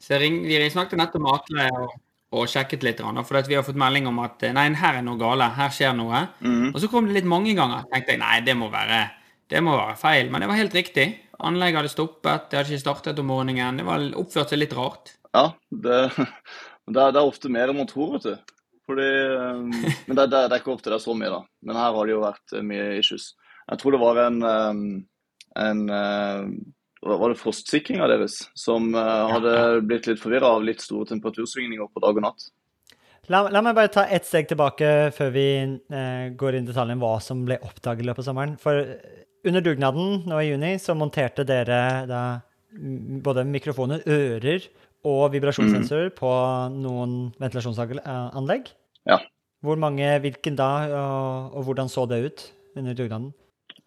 D: Så jeg ring, vi snakket nettopp med Atle og, og sjekket litt, for vi har fått melding om at nei, her er noe gale, her skjer noe.
H: Mhm.
D: Og så kom det litt mange ganger. tenkte jeg nei, det må være, det må være feil. Men det var helt riktig. Anlegget hadde stoppet, det hadde ikke startet om morgenen. Det var oppført seg litt rart.
H: Ja, det, det, er, det er ofte mer enn man tror, vet du. Fordi, eh, men det, det, er ikke ofte det er så mye, da. Men her har det jo vært eh, mye issues. Jeg tror det var en, eh, en eh, Var det frostsikringa deres som eh, hadde blitt litt forvirra av litt store temperatursvingninger på dag og natt?
B: La, la meg bare ta ett steg tilbake før vi eh, går inn i detaljen hva som ble oppdaget i løpet av sommeren. For eh, under dugnaden nå i juni så monterte dere da mm, både mikrofoner, ører og vibrasjonssensor på noen ventilasjonsanlegg.
H: Ja.
B: Hvor mange, hvilken da, og, og hvordan så det ut under dugnaden?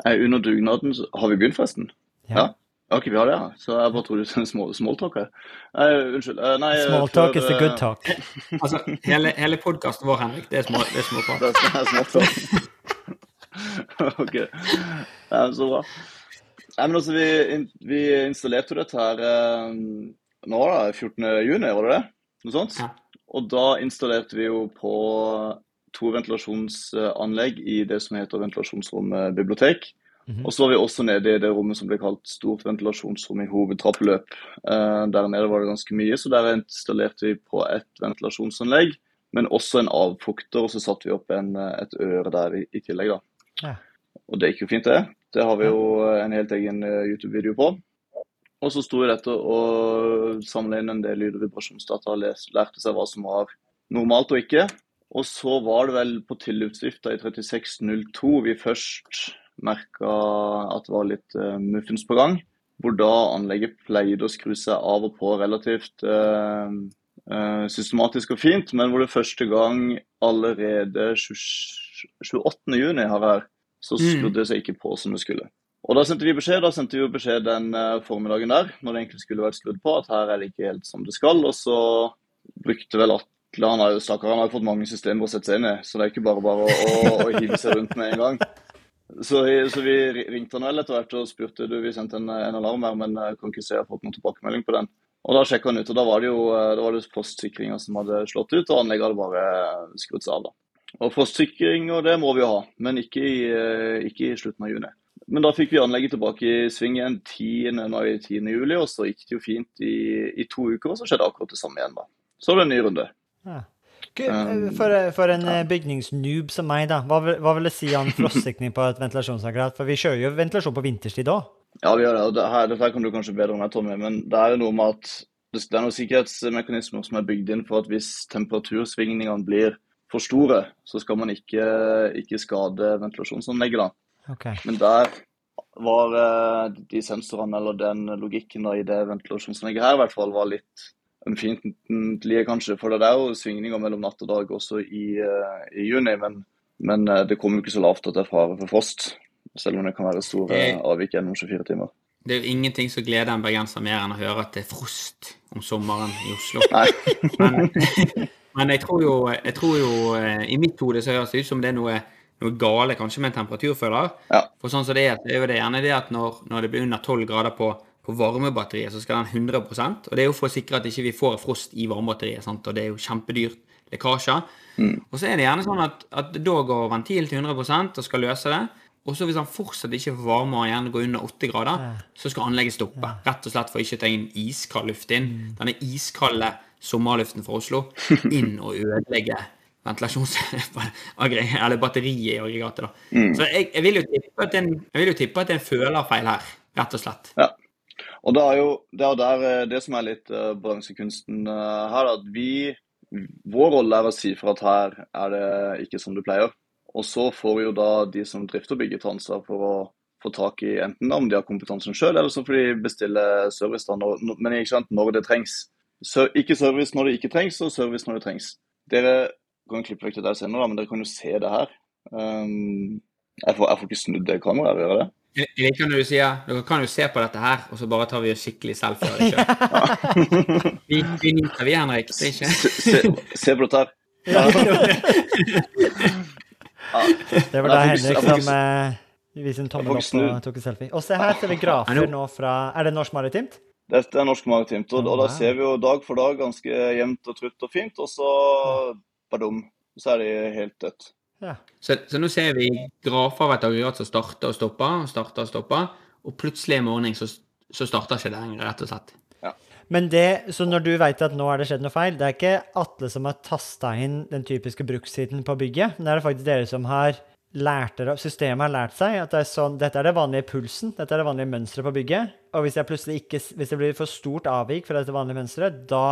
H: Under dugnaden Har vi begynt, forresten? Ja. Ok, vi har det, ja. Så jeg bare trodde du sa small, smalltalk her. Nei, unnskyld. Eh, Nei, eh,
B: Small talk
H: før,
B: is a good
H: eh,
B: talk.
D: Altså, hele, hele podkasten vår, Henrik, det er små, det er
H: er smalltalk. ok. Ja, så bra. Nei, men altså, vi, vi installerte jo dette her eh, Nå da. det 14. juni, var det det? Noe sånt?
D: Ja.
H: Og da installerte vi jo på to ventilasjonsanlegg i det som heter ventilasjonsrommet bibliotek.
B: Mhm.
H: Og så var vi også nede i det rommet som ble kalt stort ventilasjonsrom i hovedtrappeløp. Eh, der nede var det ganske mye, så der installerte vi på et ventilasjonsanlegg, men også en avfukter, og så satte vi opp en, eh, et øre der i, i tillegg. da.
B: Ja.
H: Og det gikk jo fint, det. Det har vi jo en helt egen eh, YouTube-video på. Og så sto vi dette og samla inn en del lyd- og vibrasjonsdata og lærte seg hva som var normalt og ikke. Og så var det vel på tilluftsvifta i 3602 vi først merka at det var litt uh, muffens på gang. Hvor da anlegget pleide å skru seg av og på relativt eh, eh, systematisk og fint, men hvor det første gang allerede 20 28. juni her så
D: Mm.
H: skrudde det seg ikke på som det skulle. Og da sendte vi beskjed da sendte vi beskjed den eh, formiddagen der, når det egentlig skulle vært skrudd på, at her er det ikke helt som det skal. Og så brukte vel Atle Han har jo stakkar, han har jo fått mange systemer å sette seg inn i, så det er ikke bare bare å, å, å hive seg rundt med en gang. Så, så vi ringte han vel etter hvert og spurte du, vi sendte en, en alarm her, men jeg kan ikke se jeg har fått noen tilbakemelding på den. Og Da sjekka han ut, og da var det jo eh, da frostsikringa som hadde slått ut, og anlegget hadde bare skrudd seg av. da. Og Postsikring og det må vi jo ha, men ikke i, eh, ikke i slutten av juni. Men da fikk vi anlegget tilbake i sving igjen 10. Mai, 10. juli, og så gikk det jo fint i, i to uker, og så skjedde akkurat det samme igjen. da. Så var det en ny runde.
B: Ja. Gud, For, for en eh, bygningsnoob som meg, da, hva hva vil det si om frostsikring på et ventilasjonsaggregat? For vi kjører jo ventilasjon på vinterstid òg.
H: Ja, vi gjør det. og det her, Dette kan du kanskje bedre enn meg, Tommy, men det er jo noe med at det er noen sikkerhetsmekanismer som er bygd inn for at hvis temperatursvingningene blir for store, så skal man ikke, ikke skade ventilasjonsanlegget. da.
B: Okay.
H: Men der var eh, de sensorene, eller den logikken da, i det ventilasjonsanlegget her, i hvert fall var litt ømfintlige, kanskje. For det er jo svingninger mellom natt og dag også i, uh, i juni, men, men uh, det kommer jo ikke så lavt at det er fare for frost. Selv om det kan være store
D: Det-
H: avvik gjennom 24 timer.
D: Det er jo ingenting som gleder en bergenser mer enn å høre at det er frost om sommeren i Oslo. Men, men jeg tror jo, jeg tror jo eh, I mitt hode så høres det ut som det er noe, noe gale kanskje med en temperaturføler.
H: Ja.
D: For sånn som det er, så er jo det gjerne det at når, når det blir under 12 grader på, på varmebatteriet, så skal den 100% Og det er jo for å sikre at ikke vi får frost i varmebatteriet. Sant? Og det er jo kjempedyrt lekkasjer. Og så er det gjerne sånn at, at da går ventilen til 100% og skal løse det. Og så hvis han fortsatt ikke får varme og gjerne går under 80 grader, så skal anlegget stoppe. Rett og slett for ikke å ta inn iskald luft inn. Denne iskalde sommerluften fra Oslo inn og ødelegge eller batteriet i aggregatet. da.
H: Mm.
D: Så jeg, jeg, vil tippe jeg vil jo tippe at det er en følerfeil her, rett og slett.
H: Og det er jo det, er der, eh, det som er litt uh, bransjekunsten uh, her, at vi Vår rolle er å si fra at her er det ikke som du pleier. Og så får jo da de som drifter bygget ansvar for å få tak i enten om de har kompetansen sjøl, eller så får de bestille service da, når- men ikke sant, når det trengs. Så, ikke service når det ikke trengs, og service når det trengs. Dere kan klippe vekk det der senere, da, men dere kan jo se det her. Um, jeg, får, jeg får ikke snudd det kameraet, og gjøre det?
D: Jeg liker når du sier dere kan jo se på dette her, og så bare tar vi en skikkelig selfie av det sjøl. Vi, vi nyter vi, Henrik. Det er ikke
H: Se, se, se på dette her.
B: Det var da Henrik som eh, viste en tommel opp og tok en selfie. Og se her ser vi grafer nå fra Er det Norsk Maritimt?
H: Dette er norsk maritimt, og, og da ser vi jo dag for dag ganske jevnt og trutt og fint, og så badum, så er de helt dødt.
B: Ja.
D: Så, så nå ser vi grafer av et aggregat som starter og stopper, og starter og stopper, og plutselig en morgen så, så starter ikke det lenger, rett og slett.
B: Men det, så når du veit at nå er det skjedd noe feil, det er ikke Atle som har tasta inn den typiske brukstiden på bygget, men det er faktisk dere som har lært dere, systemet har lært seg at det er sånn, dette er det vanlige pulsen, dette er det vanlige mønsteret på bygget, og hvis, jeg plutselig ikke, hvis det blir for stort avvik fra dette vanlige mønsteret, da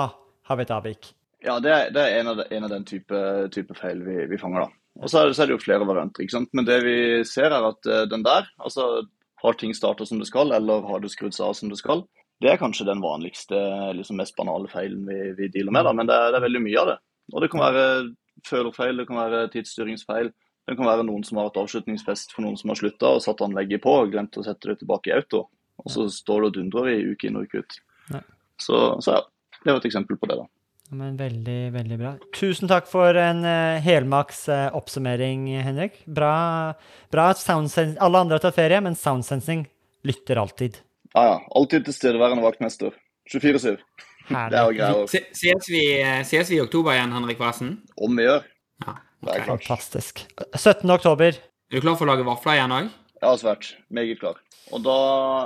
B: har vi et avvik.
H: Ja, det er, det er en, av de, en av den type, type feil vi, vi fanger, da. Og så er, det, så er det jo flere varianter, ikke sant. Men det vi ser er at eh, den der, altså har ting starta som det skal, eller har det skrudd seg av som det skal, det er kanskje den vanligste, liksom mest banale feilen vi, vi dealer med, da. Men det er, det er veldig mye av det. Og det kan være følerfeil, det kan være tidsstyringsfeil. Det kan være noen som har hatt avslutningsfest for noen som har slutta og satt anlegget på og glemt å sette det tilbake i auto. Og så står det og dundrer i uke inn og uke ut. Så, så ja, det var et eksempel på det, da.
B: Men veldig, veldig bra. Tusen takk for en uh, helmaks uh, oppsummering, Henrik. Bra, bra at alle andre har tatt ferie, men Soundsensing lytter alltid.
H: Ja, ja. Alltid tilstedeværende vaktmester. 24-7. Det er jo greier.
D: Ses vi, ses vi i oktober igjen, Henrik Vassen?
H: Om vi gjør.
D: Ja.
H: Det er klart.
B: Fantastisk. 17. oktober.
D: Er du klar for å lage vafler igjen òg?
H: Ja, svært. Meget klar. Og da,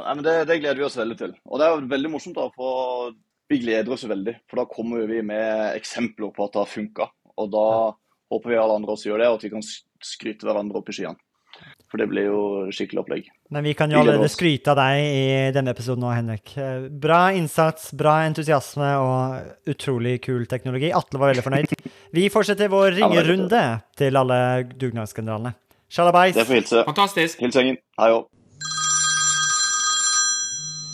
H: ja, men det, det gleder vi oss veldig til. Og det er jo veldig morsomt, da, for vi gleder oss veldig. For da kommer vi med eksempler på at det har funka. Og da håper vi alle andre også gjør det, og at vi kan skryte hverandre opp i skyene. For det blir jo skikkelig opplegg.
B: Men vi kan jo allerede skryte av deg i denne episoden nå, Henrik. Eh, Bra innsats, bra entusiasme og utrolig kul teknologi. Atle var veldig fornøyd. Vi fortsetter vår
H: er
B: ringerunde til alle dugnadsgeneralene. Sjalabais.
H: Det får hilse.
D: Fantastisk.
H: Hils gjengen. Hei òg.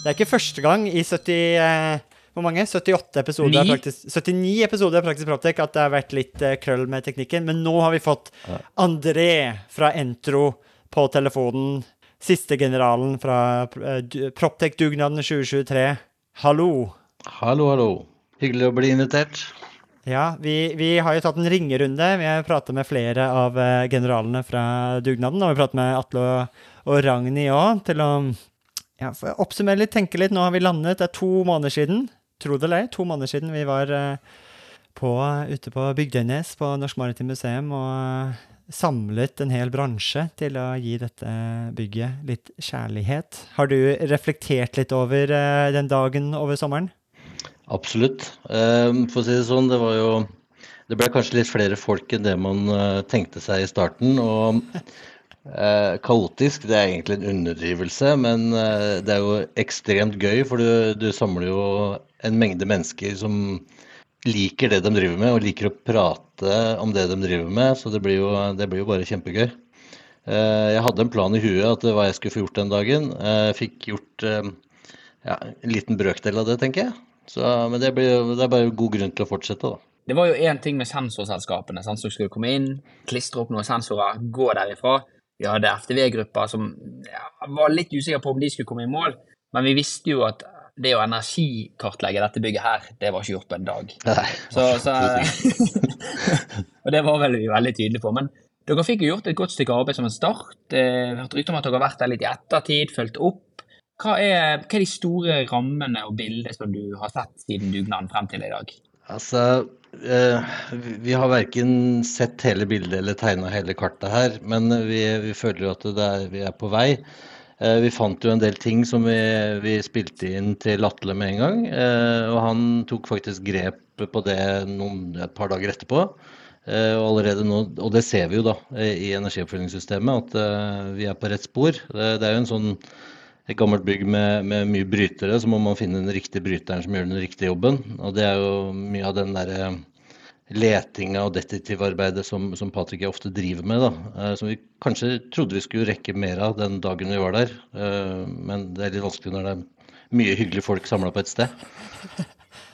B: Det er ikke første gang i 70 eh, Hvor mange? 78 episoder praktisk, 79 episoder av Praktisk Proptek at det har vært litt eh, krøll med teknikken. Men nå har vi fått André fra Entro på telefonen. Siste generalen fra uh, Proptek-dugnaden 2023. Hallo.
I: Hallo, hallo. Hyggelig å bli invitert.
B: Ja, vi, vi har jo tatt en ringerunde. Vi har pratet med flere av eh, generalene fra dugnaden. Og vi har pratet med Atle og, og Ragnhild òg, til å ja, oppsummere litt, tenke litt. Nå har vi landet. Det er to måneder siden, tro det eller ei, to måneder siden vi var eh, på, ute på Bygdøynes på Norsk Maritimt Museum og eh, samlet en hel bransje til å gi dette bygget litt kjærlighet. Har du reflektert litt over eh, den dagen over sommeren?
I: Absolutt. Eh, For å si det sånn, det var jo Det ble kanskje litt flere folk enn det man tenkte seg i starten. Og eh, kaotisk, det er egentlig en underdrivelse, men eh, det er jo ekstremt gøy, for du, du samler jo en mengde mennesker som liker det de driver med, og liker å prate om det de driver med. Så det blir jo, det blir jo bare kjempegøy. Eh, Jeg hadde en plan i huet at hva jeg skulle få gjort den dagen. Jeg fikk gjort eh, ja, en liten brøkdel av det, tenker jeg. Så, men det, blir, det er bare god grunn til å fortsette, da.
E: Det var jo én ting med sensorselskapene. sensor skulle komme inn, klistre opp noen sensorer, gå derifra. Vi hadde FTV-grupper som ja, var litt usikre på om de skulle komme i mål, men vi visste jo at det å energikartlegge dette bygget her, det var ikke gjort på en dag.
I: Nei,
E: Så, så, og det var vel vi veldig tydelige på. Men dere fikk jo gjort et godt stykke arbeid som en start. Eh, Vi rykter om at dere har vært der litt i ettertid, fulgt opp. Hva er, hva er de store rammene og bildene som du har sett siden dugnaden frem til i dag?
I: Altså, vi- vi har verken sett hele bildet eller tegna hele kartet her, men vi, vi føler at er, vi er på vei. Eh, vi fant jo en del ting som vi, vi spilte inn til Atle med en gang, eh, og han tok faktisk grep på det noen, et par dager etterpå. Eh, Og allerede nå, og det ser vi jo da eh, i energioppfølgingssystemet, at eh, vi er på rett spor. Det, det er jo en sånn et gammelt bygg med, med mye brytere, så må man finne den riktige bryteren som gjør den riktige jobben. Og det er jo mye av den derre letinga og detektivarbeidet som, som Patrick ofte driver med, da. Eh, som vi kanskje trodde vi skulle rekke mer av den dagen vi var der. Eh, men det er litt vanskelig når det er mye hyggelige folk samla på et sted.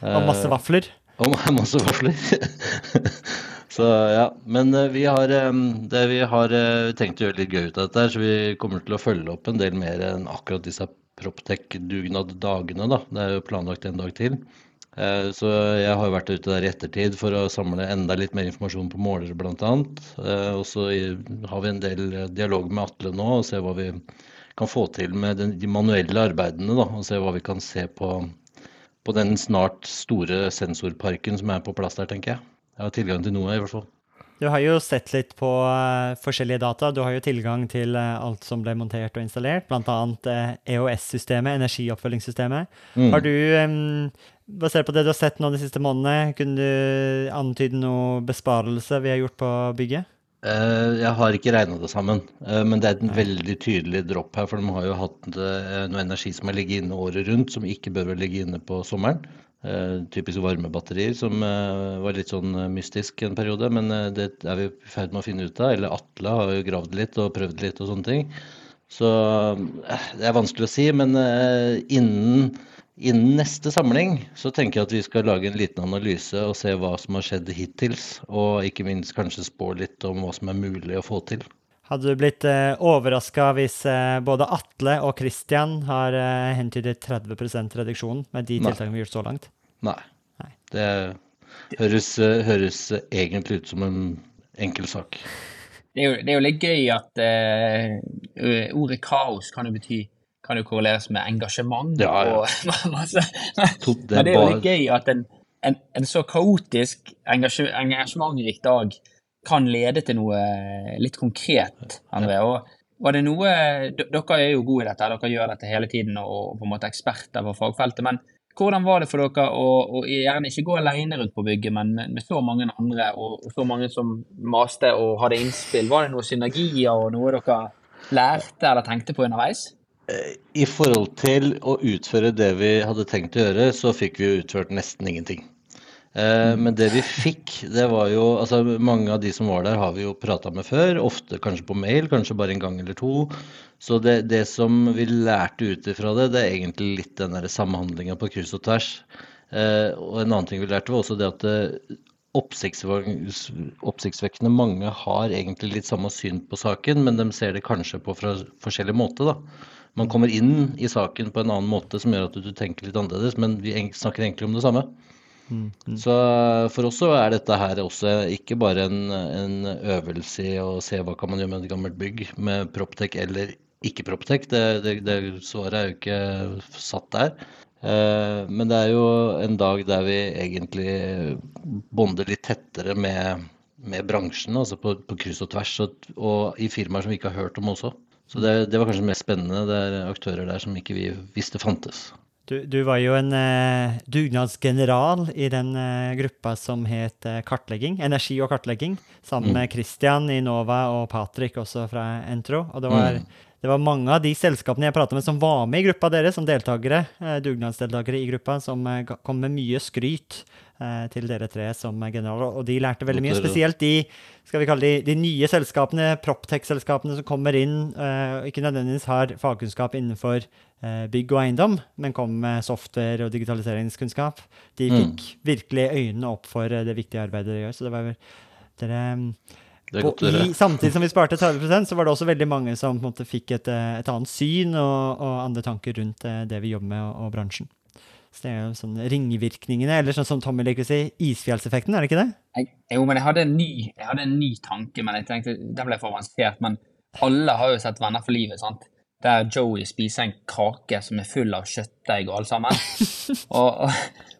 B: Og masse vafler.
I: Og masse vafler. Så ja, Men eh, vi har, eh, det vi har eh, tenkt å gjøre litt gøy ut av dette, her, så vi kommer til å følge opp en del mer enn akkurat disse Proptech-dugnad-dagene. da. Det er jo planlagt en dag til. Så jeg har vært ute der i ettertid for å samle enda litt mer informasjon på målere bl.a. Og så har vi en del dialog med Atle nå og se hva vi kan få til med de manuelle arbeidene. da, Og se hva vi kan se på, på den snart store sensorparken som er på plass der, tenker jeg. Jeg har tilgang til noe, i hvert fall.
B: Du har jo sett litt på eh, forskjellige data. Du har jo tilgang til eh, alt som ble montert og installert, bl.a. EOS-systemet, energioppfølgingssystemet.
I: Mm.
B: Har du, basert på det du har sett nå de siste månedene, kunne du antyde noe besparelse vi har gjort på bygget?
I: Eh, Jeg har ikke regna det sammen, eh, men det er en veldig tydelig dropp her. For de har jo hatt eh, noe energi som har ligget inne året rundt, som ikke bør ligge inne på sommeren. Typisk varmebatterier, som var litt sånn mystisk en periode. Men det er vi i ferd med å finne ut av. Eller Atle har jo gravd litt og prøvd litt og sånne ting. Så det er vanskelig å si. Men innen Innen neste samling så tenker jeg at vi skal lage en liten analyse og se hva som har skjedd hittils, og ikke minst kanskje spå litt om hva som er mulig å få til.
B: Hadde du blitt uh, overraska hvis eh, både Atle og Christian har uh, hentydet 30% reduksjon med de tiltakene vi har gjort så langt?
I: Nei.
B: Nei.
I: Det høres, eh, høres egentlig ut som en enkel sak.
E: Det er jo, det er jo litt gøy at uh, ordet kaos kan jo bety kan jo korreleres med engasjement
I: Ja, ja.
E: og masse. Men det er jo litt gøy at en, en, en så kaotisk, engasjementrik dag kan lede til noe litt konkret, André. Og var det noe Dere er jo gode i dette, dere gjør dette hele tiden og på en måte eksperter på fagfeltet. Men hvordan var det for dere å, å gjerne ikke gå alene rundt på bygget, men med, med så mange andre og, og så mange som maste og hadde innspill? Var det noen synergier og noe dere lærte eller tenkte på underveis?
I: I forhold til å utføre det vi hadde tenkt å gjøre, så fikk vi utført nesten ingenting. Eh, Men det vi fikk, det var jo altså Mange av de som var der, har vi jo prata med før. Ofte kanskje på mail, kanskje bare en gang eller to. Så det, det som vi lærte ut ifra det, det er egentlig litt den der samhandlinga på kryss og tvers. Eh, Og en annen ting vi lærte, var også det at eh, oppsiktsvekkende mange har egentlig litt samme syn på saken, men de ser det kanskje på fra forskjellig måte, da. Man kommer inn i saken på en annen måte som gjør at du tenker litt annerledes, men vi snakker egentlig om det samme. Så for oss så er dette her også ikke bare en, en øvelse i å se hva kan man gjøre med et gammelt bygg med Proptech eller ikke Proptech. Det, det, det svaret er jo ikke satt der. Eh, men det er jo en dag der vi egentlig bonder litt tettere med, med bransjen, altså på, på kryss og tvers, og, og i firmaer som vi ikke har hørt om også. Så det, det var kanskje det mest spennende. Det er aktører der som ikke vi visste fantes.
B: Du, du var jo en eh, dugnadsgeneral i den eh, gruppa som het eh, Kartlegging, energi og kartlegging, sammen med Christian i Nova og Patrick også fra Entro. Og det var, det var mange av de selskapene jeg prata med som var med i gruppa deres, som deltakere, eh, dugnadsdeltakere i gruppa, som eh, kom med mye skryt til dere tre som eh, generaler. Og de lærte veldig mye, spesielt de skal vi kalle de, de nye selskapene, Proptech-selskapene som kommer inn eh, og ikke nødvendigvis har fagkunnskap innenfor eh, bygg og eiendom, men kommer med software og digitaliseringskunnskap. De
I: Mm.
B: fikk virkelig øynene opp for eh, det viktige arbeidet dere gjør. Så det var vel dere mm,
I: er
B: på,
I: godt
B: i, Samtidig som vi sparte 30% så var det også veldig mange som måte, fikk et, eh, et annet syn og, og andre tanker rundt eh, det vi jobber med og, og bransjen. Det er jo sånn ringvirkningene, eller sånn som Tommy liker å si, isfjellseffekten, er det ikke det?
E: Jeg, jo, men jeg hadde, en ny, jeg hadde en ny tanke, men jeg tenkte den ble for avansert. Men alle har jo sett Venner for livet, sant? der Joey spiser en kake som er full av kjøttdeig og alt sammen. og, og,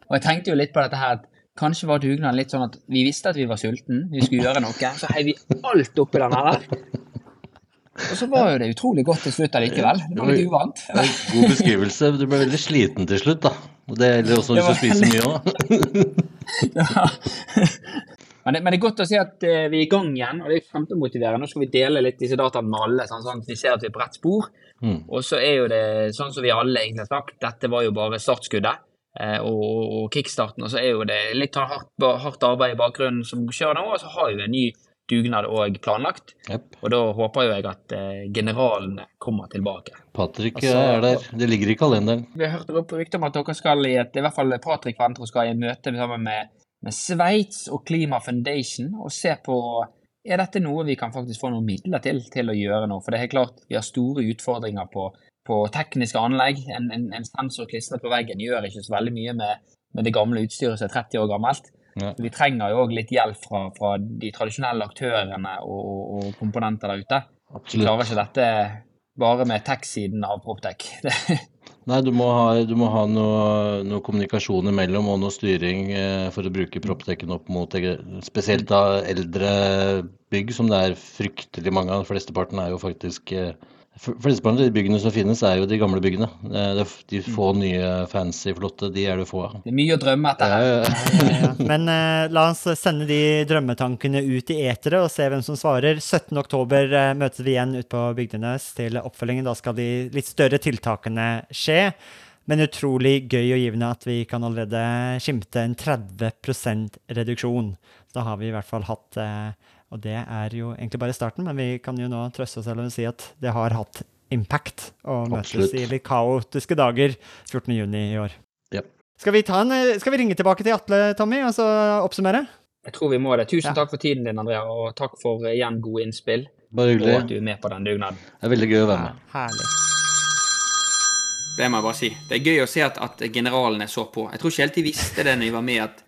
E: og jeg tenkte jo litt på dette her at kanskje var dugnaden litt sånn at vi visste at vi var sulten, vi skulle gjøre noe, så heiv vi alt oppi den her. Og så var jo det utrolig godt til slutt allikevel. Det var litt uvant.
I: God beskrivelse. Du ble veldig sliten til slutt, da. Og det gjelder også hvis du spiser mye òg.
E: Ja. Men det, men det er godt å se at eh, vi er i gang igjen, og det er kjempemotiverende. Nå skal vi dele litt disse dataene med alle, sånn, sånn at vi ser at vi er på rett spor.
I: Mm.
E: Og så er jo det sånn som vi alle egentlig har sagt, dette var jo bare startskuddet. eh, Og, og kickstarten, og så er jo det litt hardt, hardt arbeid i bakgrunnen som skjer nå, og så har vi en ny dugnad òg planlagt.
I: Yep.
E: Og da håper jo jeg at eh, generalene kommer tilbake.
I: Patrick
E: Altså-
I: er der. Det ligger i kalenderen.
E: Vi har hørt rykter om at dere skal i et, i hvert fall Patrick Ventro skal i et møte sammen med, med Sveits og Klima Foundation og se på er dette noe vi kan faktisk få noen midler til til å gjøre nå. For det er helt klart vi har store utfordringer på, på tekniske anlegg. En, en, en sensor klistret på veggen gjør ikke så veldig mye med, med det gamle utstyret som er 30 år gammelt.
I: Ja.
E: Vi trenger jo òg litt hjelp fra, fra de tradisjonelle aktørene og, og, komponenter der ute. Vi klarer ikke dette bare med tech-siden av Proptech.
I: Nei, du må ha, du må ha noe, noe kommunikasjon imellom og noe styring eh, for å bruke proptekken opp mot spesielt da eldre bygg, som det er fryktelig mange av. Flesteparten er jo faktisk eh, Flesteparten av de byggene som finnes, er jo de gamle byggene. Eh, de få nye fancy, flotte, de er det få av.
E: Det er mye å drømme etter.
I: Ja, ja,
B: Men eh, la oss sende de drømmetankene ut i eteret og se hvem som svarer. 17.10 uh, møtes vi igjen ute på Bygdenes til oppfølgingen. Da skal de litt større tiltakene skje. Men utrolig gøy og givende at vi kan allerede skimte en 30 reduksjon. Da har vi i hvert fall hatt eh, Og det er jo egentlig bare starten, men vi kan jo nå trøste oss selv og si at det har hatt impact å møtes i litt kaotiske dager 14.6 i år.
I: Ja.
B: Skal vi, ta en, eh, skal vi ringe tilbake til Atle, Tommy, og så oppsummere?
E: Jeg tror vi må det. Tusen
B: Ja.
E: takk for tiden din, Andrea, og takk for eh, igjen gode innspill.
I: Bare
E: Og at
I: hyggelig.
E: du er med på den dugnaden.
I: Det er veldig gøy å være med.
B: Herlig.
D: Det må jeg bare si. Det er gøy å se at, at generalene så på. Jeg tror ikke helt de visste det når de var med, at,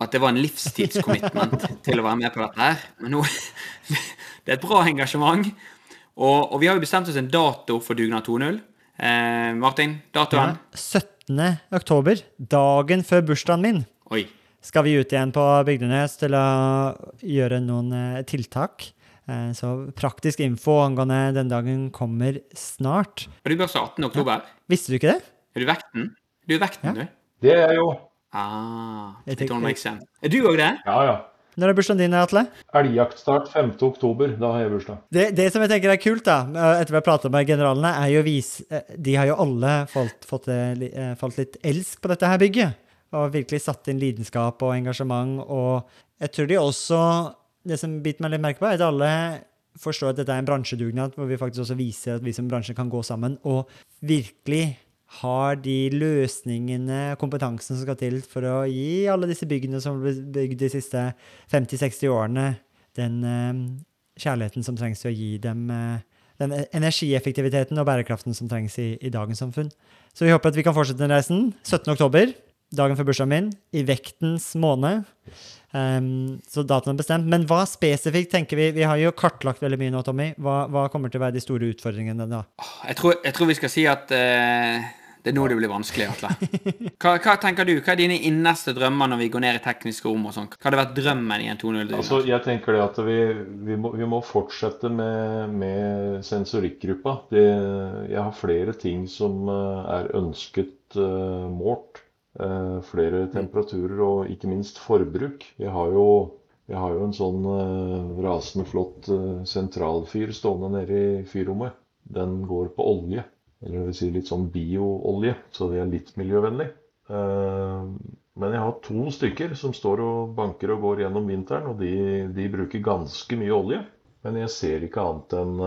D: at det var en livstidscommitment til å være med på dette her. Men nå Det er et bra engasjement. Og, og vi har jo bestemt oss en dato for Dugnad 2.0. Eh, Martin, datoen?
B: Ja, 17. oktober, dagen før bursdagen min,
D: Oi.
B: skal vi ut igjen på Bygdenes til å gjøre noen eh, tiltak. Eh, Så praktisk info angående den dagen kommer snart.
D: Har du bursdag 18. oktober?
B: Visste du ikke det?
D: Er du vekten? Du er vekten, du?
C: Det er jeg jo.
D: Ah,
B: Jeg
D: it
B: tenker-
D: don't sense. Er du òg det?
C: Ja, ja.
B: Når er bursdagen din, Atle?
C: Elgjaktstart 5. oktober. Da har jeg bursdag.
B: Det, det som jeg tenker er kult, da, eh, etter vi har pratet med generalene, er jo å vise eh, De har jo alle falt, fått, eh, falt litt elsk på dette her bygget. Og virkelig satt inn lidenskap og engasjement. Og jeg tror de også Det som biter meg litt merke på, er at alle forstår at dette er en bransjedugnad, hvor vi faktisk også viser at vi som bransje kan gå sammen og virkelig har de løsningene kompetansen som skal til for å gi alle disse byggene som ble bygd de siste 50-60 årene, den eh, kjærligheten som trengs til å gi dem eh, den energieffektiviteten og bærekraften som trengs i, i dagens samfunn. Så vi håper at vi kan fortsette den reisen. 17. oktober, dagen før bursdagen min, i vektens måned. Um, så datoen er bestemt. Men hva spesifikt tenker vi? Vi har jo kartlagt veldig mye nå, Tommy. Hva, hva kommer til å være de store utfordringene da?
D: Jeg tror, jeg tror vi skal si at uh, det er nå det blir vanskelig, Atle. Hva, hva tenker du? Hva er dine innerste drømmer når vi går ned i tekniske rom og sånn? Hva hadde vært drømmen i en 2.0?
C: Altså, jeg tenker det at vi, vi, må, vi må fortsette med, med sensorikkgruppa. Det, jeg har flere ting som eh, er ønsket uh, målt. Eh, flere temperaturer og ikke minst forbruk. Jeg har jo, jeg har jo en sånn eh, rasende flott eh, sentralfyr stående nede i fyrrommet. Den går på olje, eller det vil si litt sånn bioolje, så det er litt miljøvennlig. Eh, men jeg har to stykker som står og banker og går gjennom vinteren, og de, de bruker ganske mye olje. Men jeg ser ikke annet enn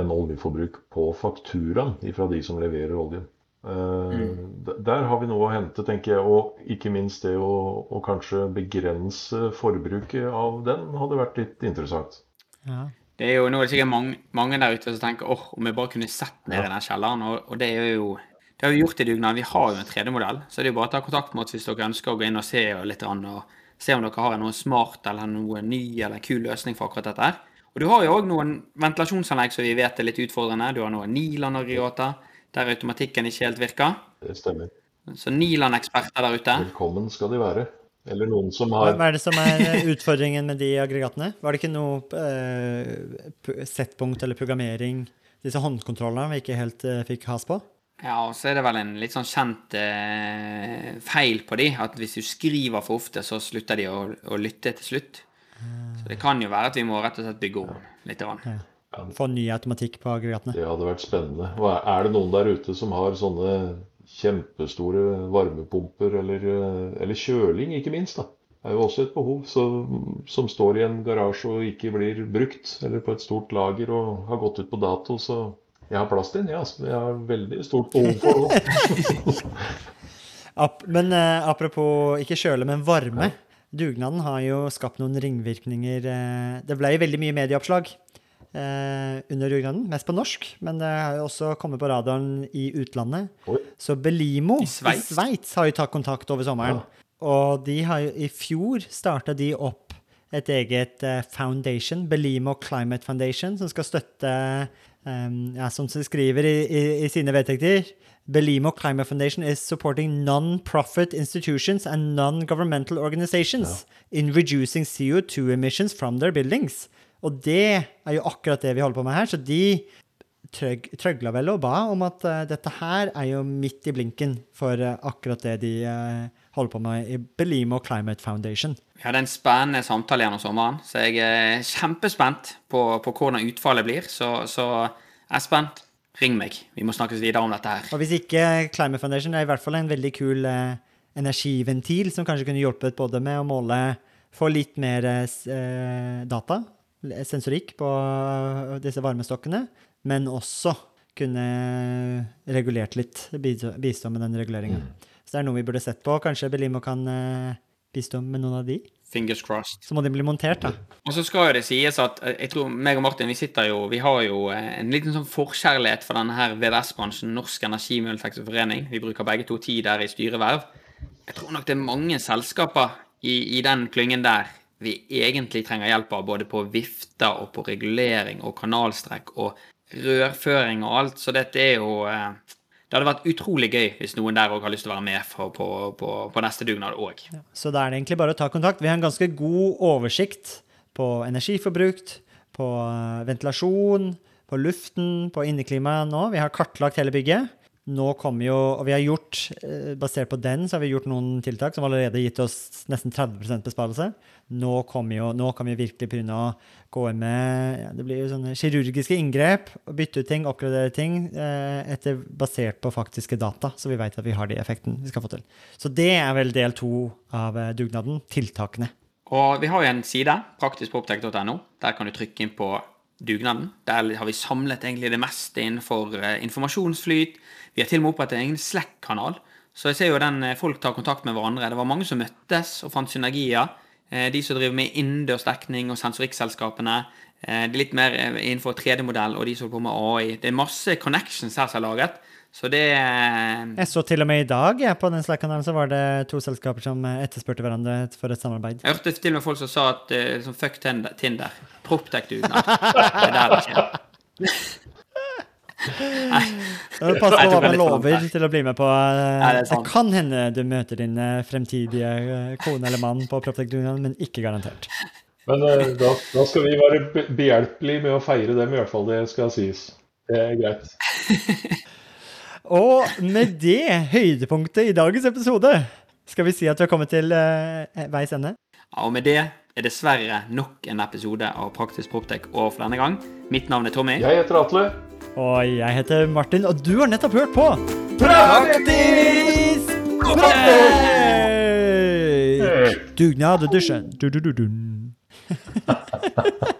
C: en oljeforbruk på fakturaen fra de som leverer oljen. Eh, d- Der har vi noe å hente, tenker jeg. Og ikke minst det å, å kanskje begrense forbruket av den hadde vært litt interessant.
B: Ja.
D: Det er jo, nå er det sikkert mange, mange der ute som tenker åh, om vi bare kunne sett ned i den kjelleren. Og, og det er jo det har vi gjort i dugnad. Vi har jo en 3D-modell, så det er jo bare å ta kontakt med oss hvis dere ønsker å gå inn og se litt. Og se om dere har noe smart eller noe ny eller kul løsning for akkurat dette. Og du har jo òg noen ventilasjonsanlegg som vi vet er litt utfordrende. Du har noen Niland-aggregater der automatikken ikke helt virka.
C: Det stemmer.
D: Så Niland-eksperter der ute.
C: Velkommen skal de være. Eller noen som har
B: hva er det som er eh, utfordringen med de aggregatene? Var det ikke noe eh, settpunkt eller programmering, disse håndkontrollene vi ikke helt eh, fikk has på?
D: Ja, og så er det vel en litt sånn kjent eh, feil på de, at hvis du skriver for ofte, så slutter de å, å lytte til slutt. Så det kan jo være at vi må rett og slett bygge om litt. Grann.
B: Få ny automatikk på aggregatene.
C: Det hadde vært spennende. Og er- det noen der ute som har sånne kjempestore varmepumper, eller, eh, eller kjøling, ikke minst, da? Det er jo også et behov så, som står i en garasje og ikke blir brukt, eller på et stort lager og har gått ut på dato, så jeg har plass til den, altså. Jeg har veldig stort behov for.
B: Ap men eh, apropos ikke kjøle, men varme. Dugnaden har jo skapt noen ringvirkninger. eh, det ble jo veldig mye medieoppslag eh, under dugnaden, mest på norsk, men det har jo også kommet på radaren i utlandet.
C: Oi.
B: Så Belimo
D: I Sveits.
B: Har jo tatt kontakt over sommeren. Og de har jo, i fjor starta de opp et eget eh, foundation, Belimo Climate Foundation, som skal støtte Um, ja, Som de skriver i, i, i sine vedtekter Belimo Climate Foundation is supporting non-profit institutions and non-governmental organizations in reducing CO2 emissions from their buildings. Og det er jo akkurat det vi holder på med her. Så de trøg, trøgla vel og ba om at uh, dette her er jo midt i blinken for uh, akkurat det de uh, holder på med i Belimo Climate Foundation.
D: Vi hadde en spennende samtale gjennom sommeren, så jeg er kjempespent på, på hvordan utfallet blir. Så, så Espen, ring meg. Vi må snakkes videre om dette her.
B: Og hvis ikke Climate Foundation er i hvert fall en veldig kul energiventil som kanskje kunne hjulpet både med å måle Få litt mer data, sensorikk, på eh, disse varmestokkene, men også kunne regulert litt, bistå med den reguleringa. Så det er noe vi burde sett på. Kanskje Belimo kan eh, bistå med noen av de?
D: Fingers crossed.
B: Så må de bli montert, da.
D: Og så skal jo det sies at eh, jeg tror meg og Martin vi sitter jo, vi har jo en liten sånn forkjærlighet for denne her VVS-bransjen, Norsk Energi Forening. Vi bruker begge to tid der i styreverv. Jeg tror nok det er mange selskaper i, i den klyngen der vi egentlig trenger hjelp av, både på vifter og på regulering og kanalstrekk og rørføring og alt. Så dette er jo eh, Det hadde vært utrolig gøy hvis noen der òg har lyst til å være med for, på, på, på neste dugnad òg.
B: Så da er det egentlig bare å ta kontakt. Vi har en ganske god oversikt på energiforbruk, på eh, ventilasjon, på luften, på inneklimaet nå. Vi har kartlagt hele bygget. Nå kommer jo, og vi har gjort, eh, Basert på den så har vi gjort noen tiltak som allerede har gitt oss nesten 30% besparelse. Nå, jo, nå kan vi virkelig begynne å gå med ja, det blir jo sånne kirurgiske inngrep. og Bytte ut ting, oppgradere ting eh, etter, basert på faktiske data, så vi vet at vi har de effekten vi skal få til. Så det er vel del to av eh, dugnaden. Tiltakene.
D: Og vi har jo en side, praktiskproptek.no. Der kan du trykke inn på dugnaden. Der har vi samlet egentlig det meste innenfor eh, informasjonsflyt. Vi har til og med opprettet en egen Slack-kanal. Så jeg ser jo den eh, folk tar kontakt med hverandre. Det var mange som møttes og fant synergier. Eh, De som driver med innendørsdekning og sensorikkselskapene. eh, De litt mer innenfor 3D-modell og de som holder på med AI. Det er masse connections her som er laget. Så det eh,
B: Jeg så til og med i dag ja, på den Slack-kanalen så var det to selskaper som eh, etterspurte hverandre for et samarbeid.
D: Jeg hørte til og med folk som sa at eh, liksom, fuck Tinder. Tinder. Proptech-dugnad. Det er der det skjer.
B: Så Pass på hva man lover til å bli med på. eh,
D: det
B: det kan hende du møter din fremtidige kone eller mann på Proptech-dugnaden, men ikke garantert.
C: Men da, da skal vi være behjelpelige med å feire dem, i hvert fall. Det skal sies. Det er greit.
B: Og med det høydepunktet i dagens episode skal vi si at vi har kommet til uh, veis ende.
D: Ja, og med det er dessverre nok en episode av Praktisk Proptech over for denne gang. Mitt navn er Tommy.
C: Jeg heter Atle.
B: Og jeg heter Martin, og du har nettopp hørt på Praktisk Proptech! Dugnad edition. Du-du-du-dun.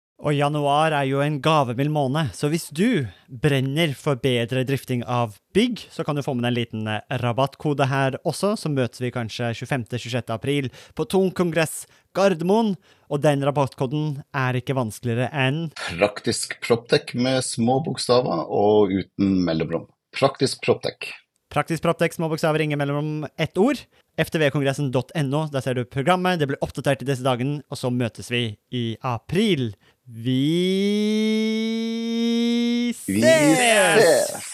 B: Og januar er jo en gavemild måned, så hvis du brenner for bedre drifting av bygg, så kan du få med deg en liten rabattkode her også, så møtes vi kanskje 25.-26. april på Tung kongress Gardermoen. Og den rabattkoden er ikke vanskeligere enn
G: Praktisk Proptech med små bokstaver og uten mellomrom. Praktisk Proptech.
B: Praktisk Proptech, små bokstaver, ingen mellom ett ord. ftvkongressen.no, der ser du programmet. Det blir oppdatert i disse dagene, og så møtes vi i april. Vi ses!
G: Vi ses!